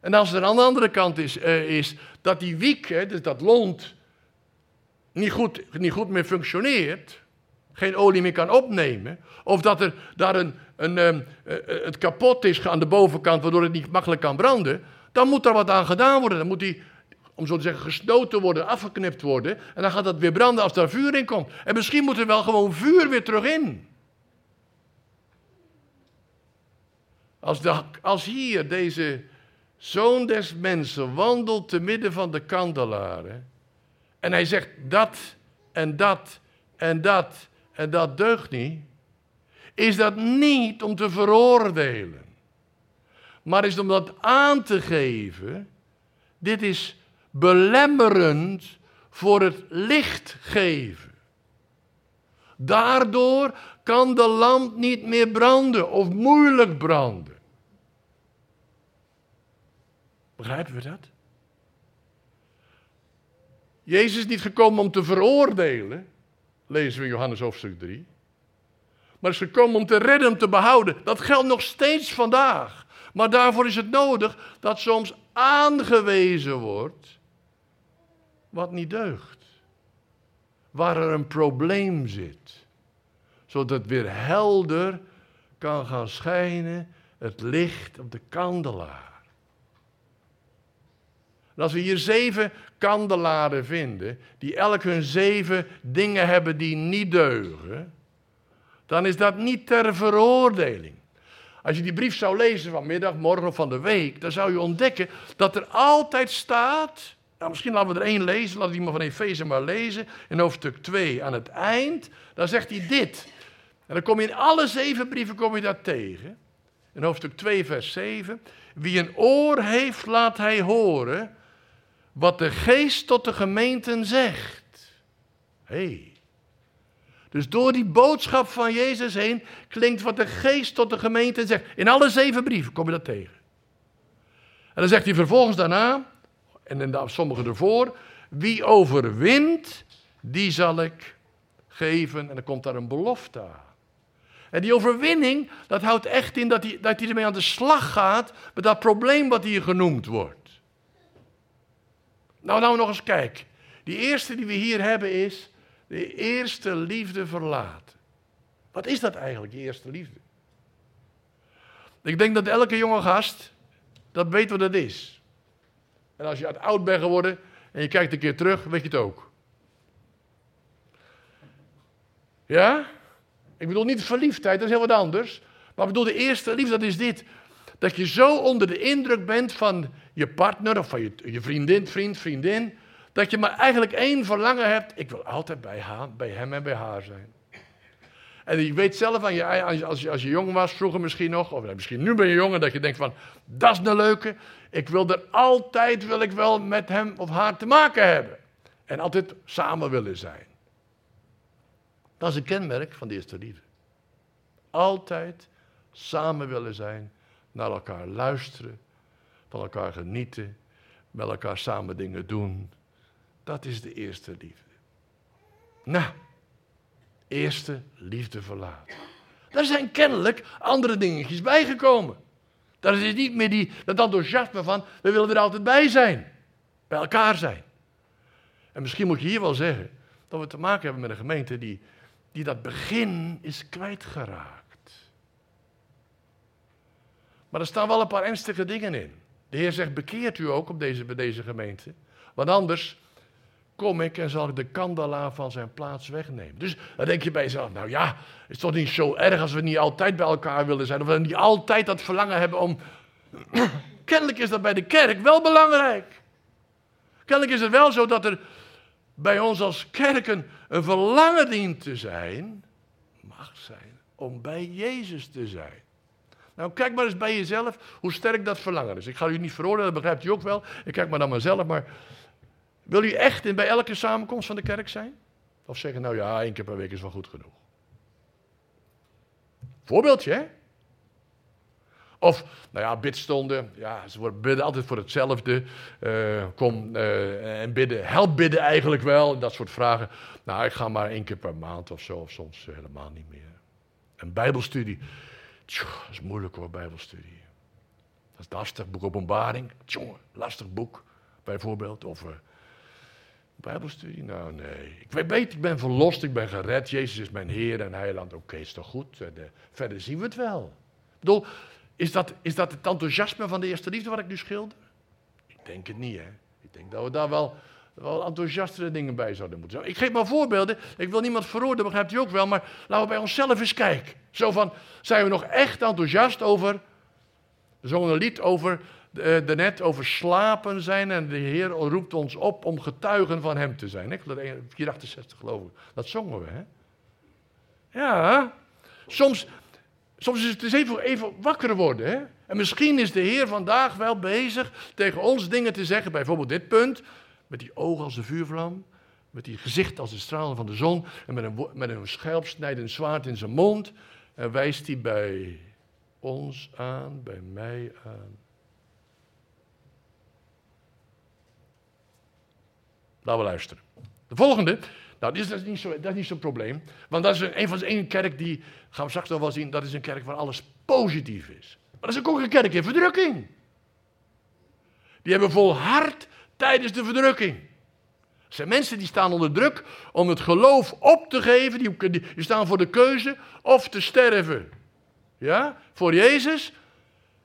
En als er aan de andere kant is, uh, is dat die wiek, hè, dus dat lont, niet goed, niet goed meer functioneert, geen olie meer kan opnemen, of dat er daar een, een, um, het kapot is aan de bovenkant, waardoor het niet makkelijk kan branden, dan moet er wat aan gedaan worden. Dan moet die, om zo te zeggen, gesnoten worden, afgeknipt worden. En dan gaat dat weer branden als daar vuur in komt. En misschien moet er wel gewoon vuur weer terug in. Als, de, als hier deze zoon des mensen wandelt te midden van de kandelaren. En hij zegt dat en dat en dat en dat deugt niet. Is dat niet om te veroordelen. Maar is om dat aan te geven. Dit is belemmerend voor het licht geven. Daardoor kan de lamp niet meer branden of moeilijk branden. Begrijpen we dat? Jezus is niet gekomen om te veroordelen, lezen we in Johannes hoofdstuk 3. Maar is gekomen om te redden, om te behouden. Dat geldt nog steeds vandaag. Maar daarvoor is het nodig dat soms aangewezen wordt wat niet deugt. Waar er een probleem zit. Zodat het weer helder kan gaan schijnen het licht op de kandelaar. Als we hier zeven kandelaren vinden, die elk hun zeven dingen hebben die niet deugen, dan is dat niet ter veroordeling. Als je die brief zou lezen vanmiddag, morgen of van de week, dan zou je ontdekken dat er altijd staat. Nou, misschien laten we er één lezen, laten we die maar van Efeze maar lezen. In hoofdstuk 2 aan het eind, dan zegt hij dit. En dan kom je in alle zeven brieven kom je dat tegen. In hoofdstuk 2, vers 7. Wie een oor heeft, laat hij horen wat de geest tot de gemeenten zegt. hey. Dus door die boodschap van Jezus heen klinkt wat de geest tot de gemeente zegt. In alle zeven brieven kom je dat tegen. En dan zegt hij vervolgens daarna, en in sommige ervoor, wie overwint, die zal ik geven. En dan komt daar een belofte aan. En die overwinning, dat houdt echt in dat hij, dat hij ermee aan de slag gaat met dat probleem wat hier genoemd wordt. Nou, nou nog eens kijk. Die eerste die we hier hebben is de eerste liefde verlaten. Wat is dat eigenlijk, die eerste liefde? Ik denk dat elke jonge gast dat weet wat dat is. En als je oud bent geworden en je kijkt een keer terug, weet je het ook. Ja? Ik bedoel niet verliefdheid, dat is heel wat anders. Maar ik bedoel de eerste liefde, dat is dit. Dat je zo onder de indruk bent van je partner of van je, vriendin, vriend, vriendin, dat je maar eigenlijk één verlangen hebt. Ik wil altijd bij, haar, bij hem en bij haar zijn. En je weet zelf, aan je, als, je, als je jong was, vroeger misschien nog, of misschien nu ben je jong, dat je denkt van, dat is een leuke. Ik wil er altijd, wil ik wel met hem of haar te maken hebben. En altijd samen willen zijn. Dat is een kenmerk van de eerste liefde. Altijd samen willen zijn, naar elkaar luisteren, van elkaar genieten, met elkaar samen dingen doen. Dat is de eerste liefde. Nou, eerste liefde verlaten. Daar zijn kennelijk andere dingetjes bijgekomen. Daar is niet meer die, dat enthousiasme van, we willen er altijd bij zijn. Bij elkaar zijn. En misschien moet je hier wel zeggen dat we te maken hebben met een gemeente die, die dat begin is kwijtgeraakt. Maar er staan wel een paar ernstige dingen in. De Heer zegt, bekeert u ook op deze, bij deze gemeente. Want anders kom ik en zal ik de kandelaar van zijn plaats wegnemen. Dus dan denk je bij jezelf, nou ja, is toch niet zo erg als we niet altijd bij elkaar willen zijn. Of we niet altijd dat verlangen hebben om... Kennelijk is dat bij de kerk wel belangrijk. Kennelijk is het wel zo dat er bij ons als kerken een verlangen dient te zijn, mag zijn, om bij Jezus te zijn. Nou, kijk maar eens bij jezelf hoe sterk dat verlangen is. Ik ga u niet veroordelen, dat begrijpt u ook wel. Ik kijk maar naar mezelf, maar wil u echt bij elke samenkomst van de kerk zijn? Of zeggen, nou ja, één keer per week is wel goed genoeg. Voorbeeldje, hè? Of, nou ja, bidstonden. Ja, ze worden bidden altijd voor hetzelfde. Uh, kom uh, en bidden. Help bidden eigenlijk wel. Dat soort vragen. Nou, ik ga maar één keer per maand of zo. Of soms helemaal niet meer. Een bijbelstudie. Dat is moeilijk hoor, bijbelstudie. Dat is lastig. Boek openbaring. Tjoh, lastig boek. Bijvoorbeeld. Of uh, bijbelstudie. Nou, nee. Ik weet, ik ben verlost. Ik ben gered. Jezus is mijn Heer en Heiland. Oké, is toch goed. De, verder zien we het wel. Ik bedoel, is dat, is dat het enthousiasme van de eerste liefde wat ik nu schilder? Ik denk het niet, hè. Ik denk dat we daar wel, wel enthousiastere dingen bij zouden moeten zijn. Ik geef maar voorbeelden. Ik wil niemand veroordelen, begrijpt u ook wel. Maar laten we bij onszelf eens kijken. Zo van, zijn we nog echt enthousiast over... Een lied over, de, de net over slapen zijn. En de Heer roept ons op om getuigen van hem te zijn. 468 geloof ik. Dat zongen we, hè. Ja, soms Soms is het dus even, even wakker worden. Hè? En misschien is de Heer vandaag wel bezig tegen ons dingen te zeggen. Bijvoorbeeld dit punt. Met die ogen als een vuurvlam. Met die gezicht als de stralen van de zon. En met een, met een scherpsnijdend zwaard in zijn mond. En wijst hij bij ons aan, bij mij aan. Laten we luisteren. De volgende nou, dat is, niet zo, dat is niet zo'n probleem. Want dat is een, een van één kerk die, gaan we straks nog wel zien, dat is een kerk waar alles positief is. Maar dat is ook een kerk in verdrukking. Die hebben volhard tijdens de verdrukking. Er zijn mensen die staan onder druk om het geloof op te geven. Die, die, die staan voor de keuze of te sterven. Ja, voor Jezus.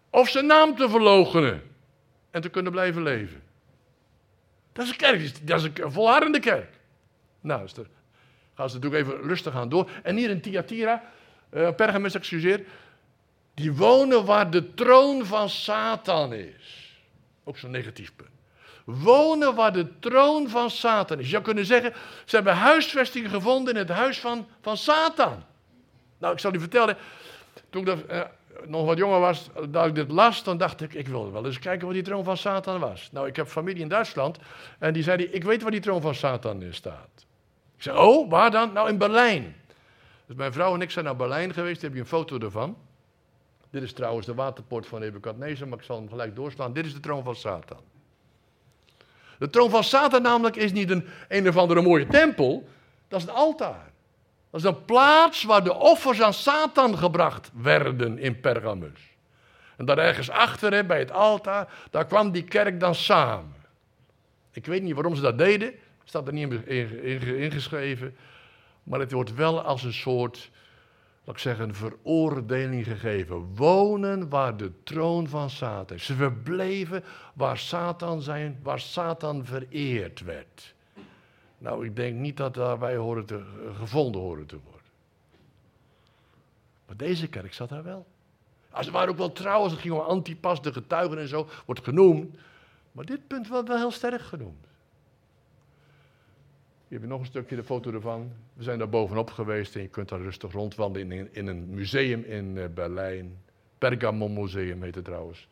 Of zijn naam te verloochenen. En te kunnen blijven leven. Dat is een kerk, dat is een volhardende kerk. Nou, is gaan ze natuurlijk even rustig aan door. En hier in Thyatira, uh, Pergamus, excuseer, die wonen waar de troon van Satan is. Ook zo'n negatief punt. Wonen waar de troon van Satan is. Je zou kunnen zeggen, ze hebben huisvesting gevonden in het huis van, van Satan. Nou, ik zal u vertellen, toen ik dat, uh, nog wat jonger was, dat ik dit las, dan dacht ik, ik wil wel eens kijken wat die troon van Satan was. Nou, ik heb familie in Duitsland en die zei, ik weet waar die troon van Satan staat. Ik zei, oh, waar dan? Nou, in Berlijn. Dus mijn vrouw en ik zijn naar Berlijn geweest, daar heb je een foto ervan. Dit is trouwens de waterpoort van Nebukadnezar, maar ik zal hem gelijk doorslaan. Dit is de troon van Satan. De troon van Satan namelijk is niet een een of andere mooie tempel, dat is een altaar. Dat is een plaats waar de offers aan Satan gebracht werden in Pergamus. En daar ergens achter, bij het altaar, daar kwam die kerk dan samen. Ik weet niet waarom ze dat deden. Staat er niet ingeschreven. Maar het wordt wel als een soort, laat ik zeggen, veroordeling gegeven. Wonen waar de troon van Satan is. Ze verbleven waar Satan, zijn, waar Satan vereerd werd. Nou, ik denk niet dat daarbij horen te, gevonden horen te worden. Maar deze kerk zat daar wel. Ze waren ook wel trouw als het ging om Antipas, de getuigen en zo, wordt genoemd. Maar dit punt wordt wel heel sterk genoemd. Hier heb je nog een stukje de foto ervan. We zijn daar bovenop geweest en je kunt daar rustig rondwandelen in, een museum in uh, Berlijn. Pergamon Museum heet het trouwens.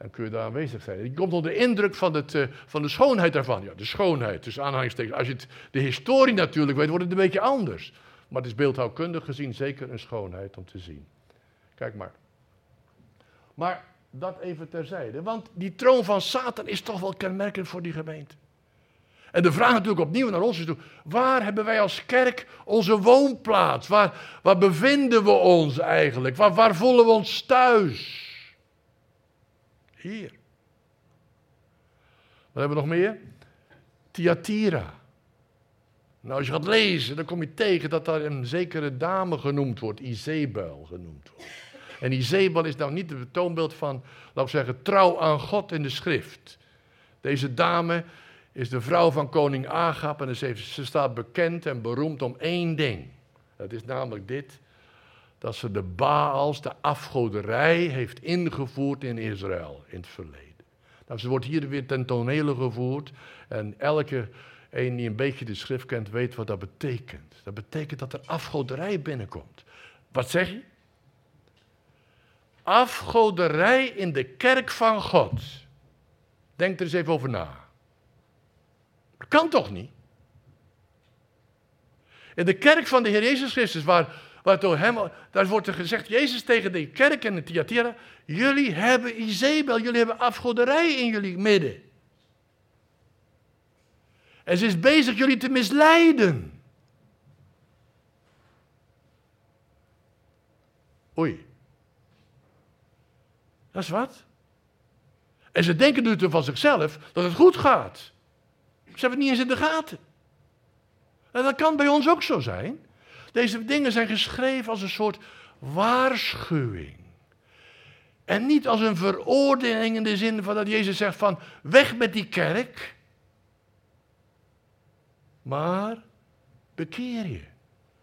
En kun je daar aanwezig zijn. Je komt onder de indruk van, het, uh, van de schoonheid daarvan. Ja, de schoonheid, dus aanhalingstekens. Als je het, de historie natuurlijk weet, wordt het een beetje anders. Maar het is beeldhouwkundig gezien zeker een schoonheid om te zien. Kijk maar. Maar dat even terzijde. Want die troon van Satan is toch wel kenmerkend voor die gemeente. En de vraag natuurlijk opnieuw naar ons is: waar hebben wij als kerk onze woonplaats? Waar, waar bevinden we ons eigenlijk? Waar, waar voelen we ons thuis? Hier. Wat hebben we nog meer? Thyatira. Nou, als je gaat lezen, dan kom je tegen dat daar een zekere dame genoemd wordt, Izebel genoemd wordt. En Izebel is nou niet het toonbeeld van, laten we zeggen, trouw aan God in de schrift. Deze dame is de vrouw van koning Agab en ze staat bekend en beroemd om één ding. Dat is namelijk dit, dat ze de Baals, de afgoderij, heeft ingevoerd in Israël in het verleden. Nou, ze wordt hier weer ten tonele gevoerd en elke een die een beetje de schrift kent weet wat dat betekent. Dat betekent dat er afgoderij binnenkomt. Wat zeg je? Afgoderij in de kerk van God. Denk er eens even over na. Dat kan toch niet? In de kerk van de Heer Jezus Christus, waar, door hem, daar wordt er gezegd, Jezus tegen de kerk en de Thyatira, jullie hebben Izebel, jullie hebben afgoderij in jullie midden. En ze is bezig jullie te misleiden. Oei. Dat is wat. En ze denken nu van zichzelf dat het goed gaat. Ze hebben het niet eens in de gaten. En dat kan bij ons ook zo zijn. Deze dingen zijn geschreven als een soort waarschuwing. En niet als een veroordeling in de zin van dat Jezus zegt van weg met die kerk. Maar bekeer je.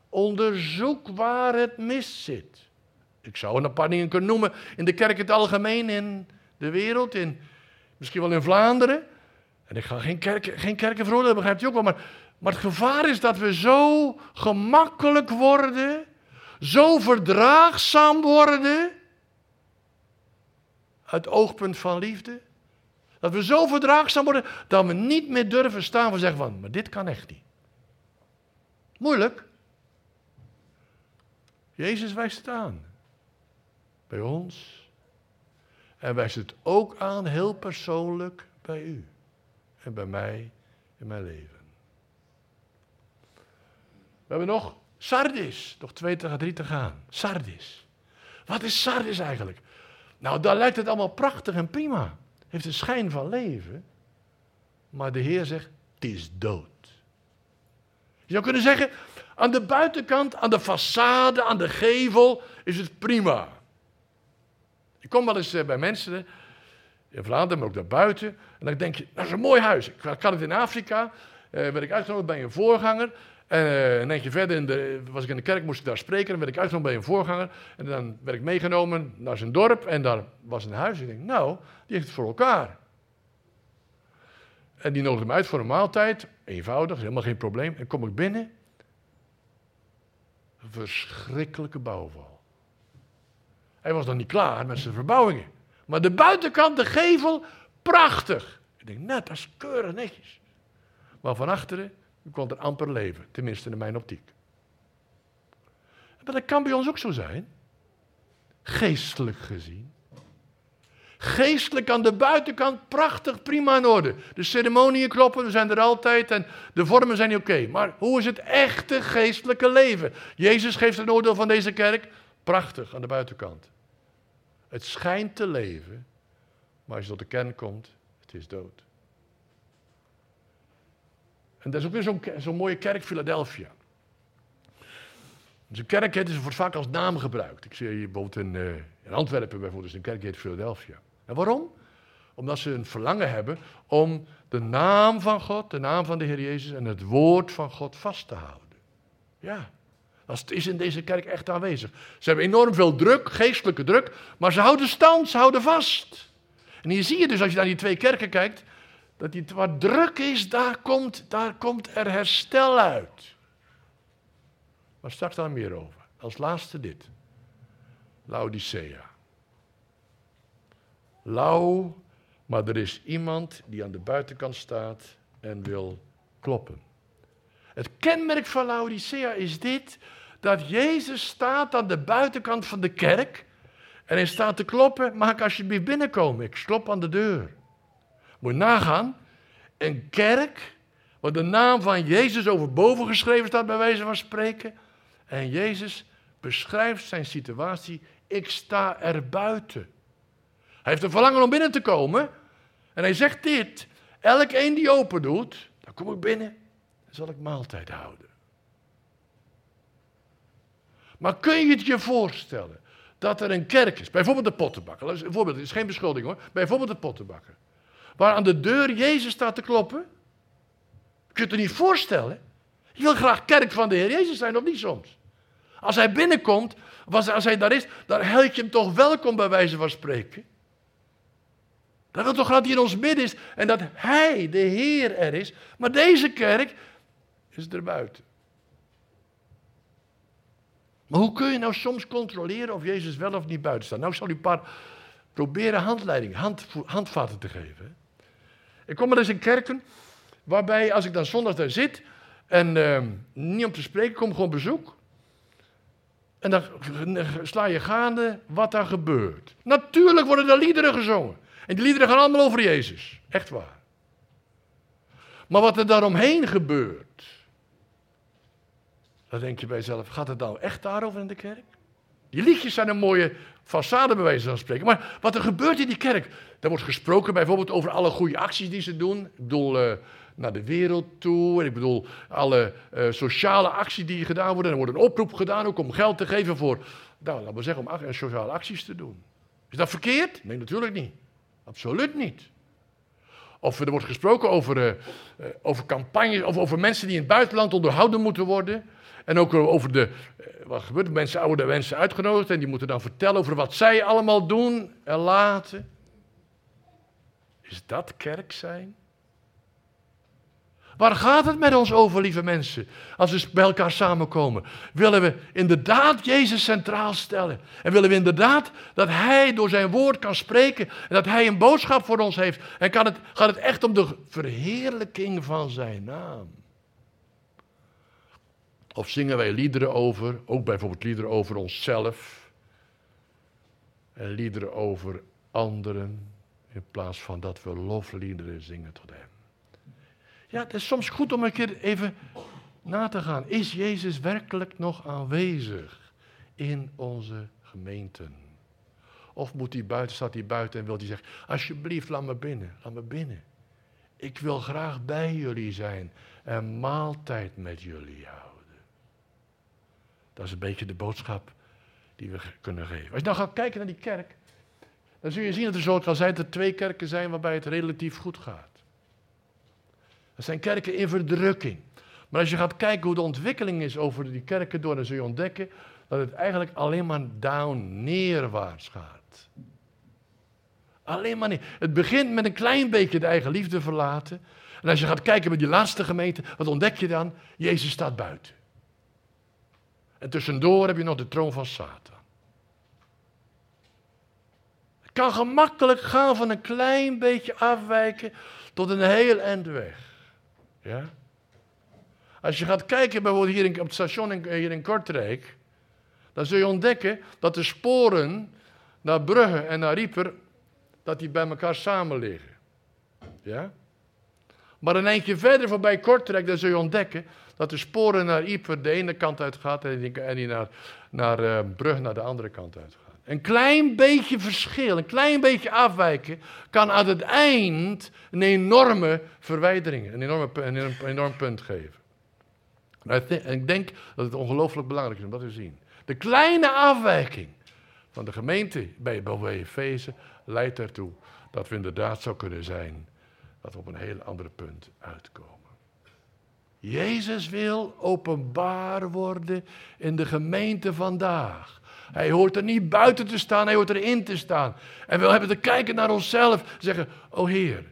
Onderzoek waar het mis zit. Ik zou een paar dingen kunnen noemen in de kerk in het algemeen, in de wereld, in, misschien wel in Vlaanderen. En ik ga geen, kerk, geen kerken veroordelen, begrijpt u ook wel. Maar, maar het gevaar is dat we zo gemakkelijk worden, zo verdraagzaam worden, uit oogpunt van liefde. Dat we zo verdraagzaam worden dat we niet meer durven staan en zeggen van, maar dit kan echt niet. Moeilijk. Jezus wijst het aan. Bij ons. En wijst het ook aan heel persoonlijk bij u. En bij mij in mijn leven. We hebben nog Sardis. Nog twee drie te gaan. Sardis. Wat is Sardis eigenlijk? Nou, daar lijkt het allemaal prachtig en prima. Heeft een schijn van leven. Maar de Heer zegt, het is dood. Je zou kunnen zeggen, aan de buitenkant, aan de façade, aan de gevel is het prima. Ik kom wel eens eh, bij mensen in Vlaanderen, maar ook daarbuiten. En dan denk je, dat is een mooi huis. Ik had het in Afrika, eh, werd ik uitgenodigd bij een voorganger. En uh, een eentje verder in de, was ik in de kerk, moest ik daar spreken. Dan werd ik uitgenodigd bij een voorganger. En dan werd ik meegenomen naar zijn dorp. En daar was een huis. Ik denk, nou, die heeft het voor elkaar. En die nodigde me uit voor een maaltijd. Eenvoudig, helemaal geen probleem. En kom ik binnen. Een verschrikkelijke bouwval. Hij was nog niet klaar met zijn verbouwingen. Maar de buitenkant, de gevel, prachtig. Ik denk, net, dat is keurig netjes. Maar van achteren kon er amper leven. Tenminste in mijn optiek. Maar dat kan bij ons ook zo zijn. Geestelijk gezien. Geestelijk aan de buitenkant prachtig, prima in orde. De ceremonieën kloppen, we zijn er altijd en de vormen zijn oké. Maar hoe is het echte geestelijke leven? Jezus geeft een oordeel van deze kerk. Prachtig aan de buitenkant. Het schijnt te leven, maar als je tot de kern komt, het is dood. En dat is ook weer zo'n zo mooie kerk, Philadelphia. Zo'n kerk het wordt vaak als naam gebruikt. Ik zie hier bijvoorbeeld in, uh, in Antwerpen bijvoorbeeld, is een kerk heet Philadelphia. En waarom? Omdat ze een verlangen hebben om de naam van God, de naam van de Heer Jezus en het woord van God vast te houden. Ja, dat is in deze kerk echt aanwezig. Ze hebben enorm veel druk, geestelijke druk, maar ze houden stand, ze houden vast. En hier zie je dus als je naar die twee kerken kijkt, dat die, wat druk is, daar komt, daar komt er herstel uit. Maar straks daar meer over. Als laatste dit. Laodicea. Lauw, maar er is iemand die aan de buitenkant staat en wil kloppen. Het kenmerk van Laodicea is dit, dat Jezus staat aan de buitenkant van de kerk en hij staat te kloppen, mag ik alsjeblieft binnenkomen? Ik klop aan de deur. Moet nagaan, een kerk waar de naam van Jezus overboven geschreven staat bij wijze van spreken. En Jezus beschrijft zijn situatie, ik sta er buiten. Hij heeft een verlangen om binnen te komen. En hij zegt dit, elk een die open doet, dan kom ik binnen, dan zal ik maaltijd houden. Maar kun je het je voorstellen dat er een kerk is, bijvoorbeeld de pottenbakker, voorbeeld, het is geen beschuldiging hoor, bijvoorbeeld de pottenbakker, waar aan de deur Jezus staat te kloppen je het niet voorstellen? Je wil graag kerk van de Heer Jezus zijn, of niet soms? Als hij binnenkomt, als hij daar is, dan heet je hem toch welkom bij wijze van spreken. Dan wil toch dat hij in ons midden is en dat hij, de Heer, er is. Maar deze kerk is er buiten. Maar hoe kun je nou soms controleren of Jezus wel of niet buiten staat? Nou, ik zal u een paar proberen handleiding, hand, handvaten te geven. Ik kom er eens in kerken waarbij als ik dan zondag daar zit en ehm, niet om te spreken, kom gewoon bezoek. En dan sla je gaande wat daar gebeurt. Natuurlijk worden er liederen gezongen. En die liederen gaan allemaal over Jezus. Echt waar. Maar wat er daaromheen gebeurt, dan denk je bij jezelf, gaat het nou echt daarover in de kerk? Die liedjes zijn een mooie façade bij wijze van spreken. Maar wat er gebeurt in die kerk, er wordt gesproken bijvoorbeeld over alle goede acties die ze doen. Ik bedoel, uh, naar de wereld toe. En ik bedoel, alle uh, sociale acties die gedaan worden. Er wordt een oproep gedaan ook om geld te geven voor, nou, laten we zeggen, om sociale acties te doen. Is dat verkeerd? Nee, natuurlijk niet. Absoluut niet. Of er wordt gesproken over, uh, over campagnes, of over mensen die in het buitenland onderhouden moeten worden. En ook over de, wat gebeurt, mensen, oude mensen uitgenodigd en die moeten dan vertellen over wat zij allemaal doen en laten. Is dat kerk zijn? Waar gaat het met ons over, lieve mensen, als we bij elkaar samenkomen? Willen we inderdaad Jezus centraal stellen? En willen we inderdaad dat Hij door zijn woord kan spreken en dat Hij een boodschap voor ons heeft? En kan het, gaat het echt om de verheerlijking van zijn naam? Of zingen wij liederen over, ook bijvoorbeeld liederen over onszelf en liederen over anderen, in plaats van dat we lofliederen zingen tot Hem? Ja, het is soms goed om een keer even na te gaan. Is Jezus werkelijk nog aanwezig in onze gemeenten? Of moet hij buiten, staat hij buiten en wil hij zeggen, alsjeblieft, laat me binnen, laat me binnen. Ik wil graag bij jullie zijn en maaltijd met jullie houden. Dat is een beetje de boodschap die we kunnen geven. Als je dan gaat kijken naar die kerk, dan zul je zien dat er zoals al zei, er twee kerken zijn waarbij het relatief goed gaat. Dat zijn kerken in verdrukking. Maar als je gaat kijken hoe de ontwikkeling is over die kerken door, dan zul je ontdekken dat het eigenlijk alleen maar down, neerwaarts gaat. Alleen maar neer. Het begint met een klein beetje de eigen liefde verlaten. En als je gaat kijken bij die laatste gemeente, wat ontdek je dan? Jezus staat buiten. En tussendoor heb je nog de troon van Satan. Het kan gemakkelijk gaan van een klein beetje afwijken tot een heel eind weg. Ja? Als je gaat kijken bijvoorbeeld hier in, op het station in, hier in Kortrijk, dan zul je ontdekken dat de sporen naar Brugge en naar Rieper, dat die bij elkaar samen liggen. Ja? Maar een eindje verder voorbij Kortrijk, dan zul je ontdekken dat de sporen naar Ieper de ene kant uit gaat en die, en naar, naar uh, Brugge naar de andere kant uit gaat. Een klein beetje verschil, een klein beetje afwijken, kan aan het eind een enorme verwijdering, een, enorme, een enorm punt geven. En ik denk dat het ongelooflijk belangrijk is om dat te zien. De kleine afwijking van de gemeente bij Efeze leidt ertoe dat we inderdaad zou kunnen zijn dat we op een heel ander punt uitkomen. Jezus wil openbaar worden in de gemeente vandaag. Hij hoort er niet buiten te staan, hij hoort erin te staan. En we hebben te kijken naar onszelf, zeggen, o Heer,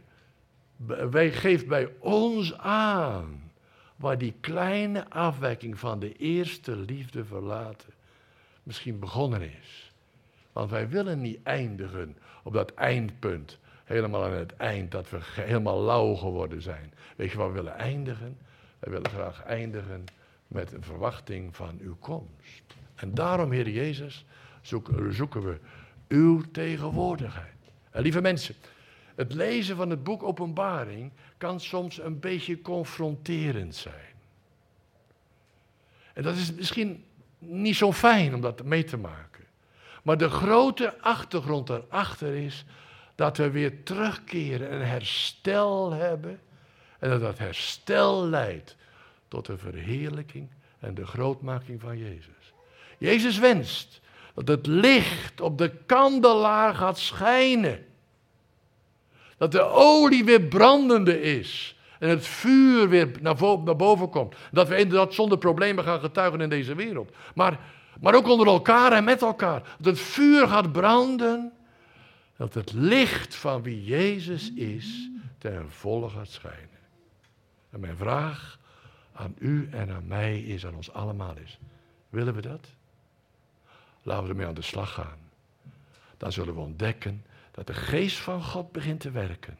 wij geef bij ons aan waar die kleine afwijking van de eerste liefde verlaten misschien begonnen is. Want wij willen niet eindigen op dat eindpunt, helemaal aan het eind, dat we helemaal lauw geworden zijn. Weet je waar we willen eindigen? Wij willen graag eindigen met een verwachting van uw komst. En daarom, Heer Jezus, zoeken, we uw tegenwoordigheid. En lieve mensen, het lezen van het boek Openbaring kan soms een beetje confronterend zijn. En dat is misschien niet zo fijn om dat mee te maken. Maar de grote achtergrond daarachter is dat we weer terugkeren en herstel hebben. En dat dat herstel leidt tot de verheerlijking en de grootmaking van Jezus. Jezus wenst dat het licht op de kandelaar gaat schijnen. Dat de olie weer brandende is. En het vuur weer naar, boven komt. Dat we inderdaad zonder problemen gaan getuigen in deze wereld. Maar, maar ook onder elkaar en met elkaar. Dat het vuur gaat branden. Dat het licht van wie Jezus is ten volle gaat schijnen. En mijn vraag aan u en aan mij is, aan ons allemaal is, willen we dat? Laten we ermee aan de slag gaan. Dan zullen we ontdekken dat de geest van God begint te werken.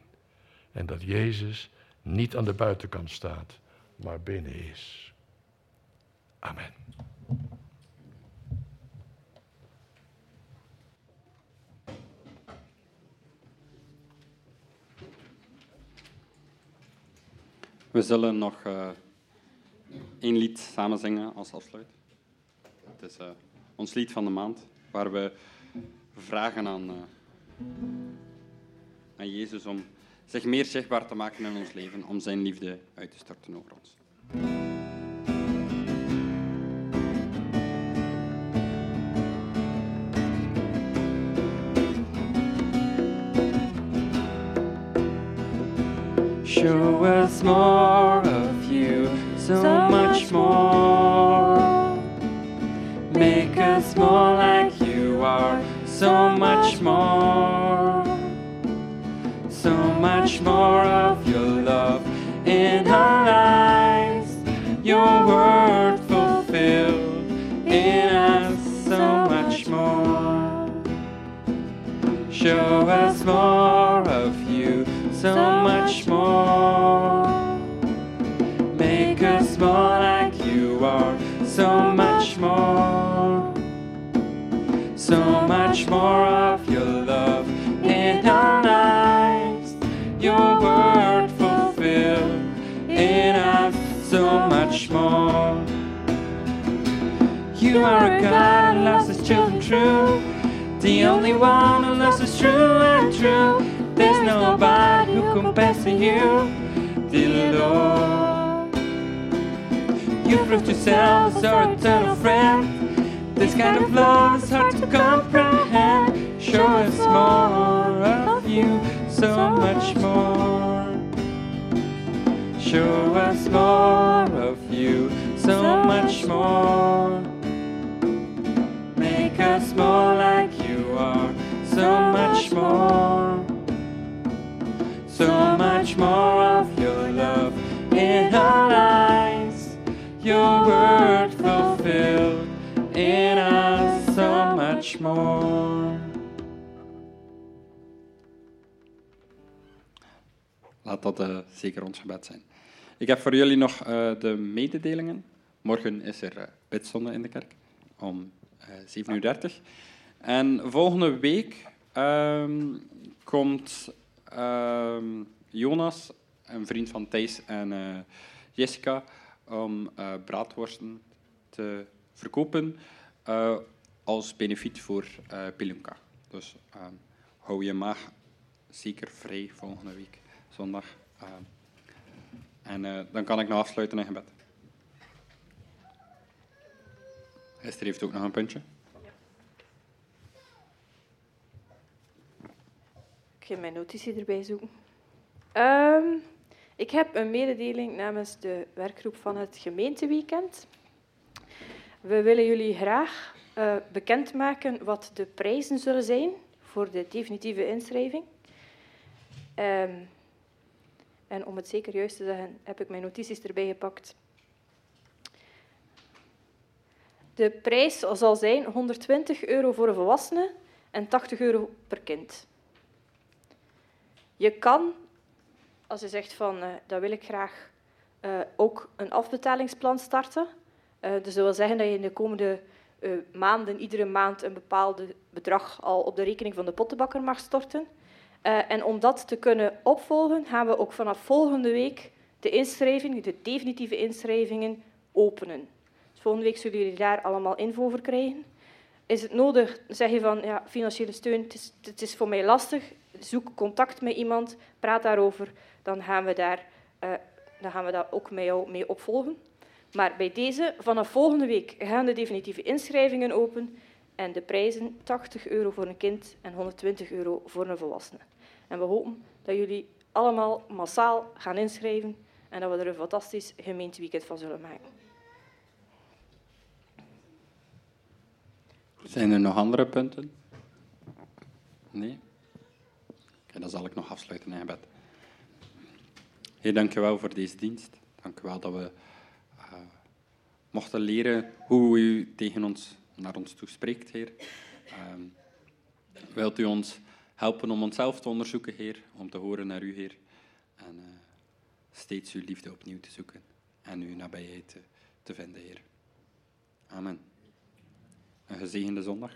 En dat Jezus niet aan de buitenkant staat, maar binnen is. Amen. We zullen nog uh, één lied samen zingen als afsluit. Het is uh, ons lied van de maand, waar we vragen aan, uh, aan Jezus om zich meer zichtbaar te maken in ons leven, om zijn liefde uit te storten over ons. More of you, so, so much more. Make us more like you are, so much more. So much more true. The only one who loves is true and true. There's nobody who compares to you, dear Lord. You proved yourself as our eternal friend. This kind of love is hard to comprehend. Show us more of you, so much more. Show us more of you, so much more. More like you are, so much more. So much more of your love in our lives. Your word fulfilled in us, so much more. Laat dat uh, zeker ons gebed zijn. Ik heb voor jullie nog uh, de mededelingen. Morgen is er uh, bidzonde in de kerk om 7.30 uur. En volgende week um, komt um, Jonas, een vriend van Thijs en uh, Jessica, om uh, braadworsten te verkopen uh, als benefiet voor Pilumka. Dus um, hou je maag zeker vrij volgende week, zondag. en dan kan ik nog afsluiten in gebed. Esther heeft ook nog een puntje. Ik ga mijn notitie erbij zoeken. Um, ik heb een mededeling namens de werkgroep van het gemeenteweekend. We willen jullie graag uh, bekendmaken wat de prijzen zullen zijn voor de definitieve inschrijving. Um, en om het zeker juist te zeggen, heb ik mijn notities erbij gepakt. De prijs zal zijn 120 euro voor een volwassene en 80 euro per kind. Je kan, als je zegt van uh, dat wil ik graag, uh, ook een afbetalingsplan starten. Uh, dus dat wil zeggen dat je in de komende maanden iedere maand een bepaald bedrag al op de rekening van de pottenbakker mag storten. en om dat te kunnen opvolgen, gaan we ook vanaf volgende week de inschrijving, de definitieve inschrijvingen, openen. Volgende week zullen jullie daar allemaal info over krijgen. Is het nodig, zeg je van ja, financiële steun, het is, het is voor mij lastig, zoek contact met iemand, praat daarover, dan gaan we daar, uh, dan gaan we dat ook met jou mee opvolgen. Maar bij deze, vanaf volgende week gaan de definitieve inschrijvingen open en de prijzen 80 euro voor een kind en 120 euro voor een volwassene. En we hopen dat jullie allemaal massaal gaan inschrijven En dat we er een fantastisch gemeenteweekend van zullen maken. Zijn er nog andere punten? Nee? Oké, dan zal ik nog afsluiten in. Heer, dank u wel voor deze dienst. Dank u wel dat we uh, mochten leren hoe u tegen ons, naar ons toe spreekt, Heer. Uh, wilt u ons helpen om onszelf te onderzoeken, Heer, om te horen naar u, Heer. En uh, steeds uw liefde opnieuw te zoeken en uw nabijheid te vinden, Heer. Amen. Een gezegende zondag.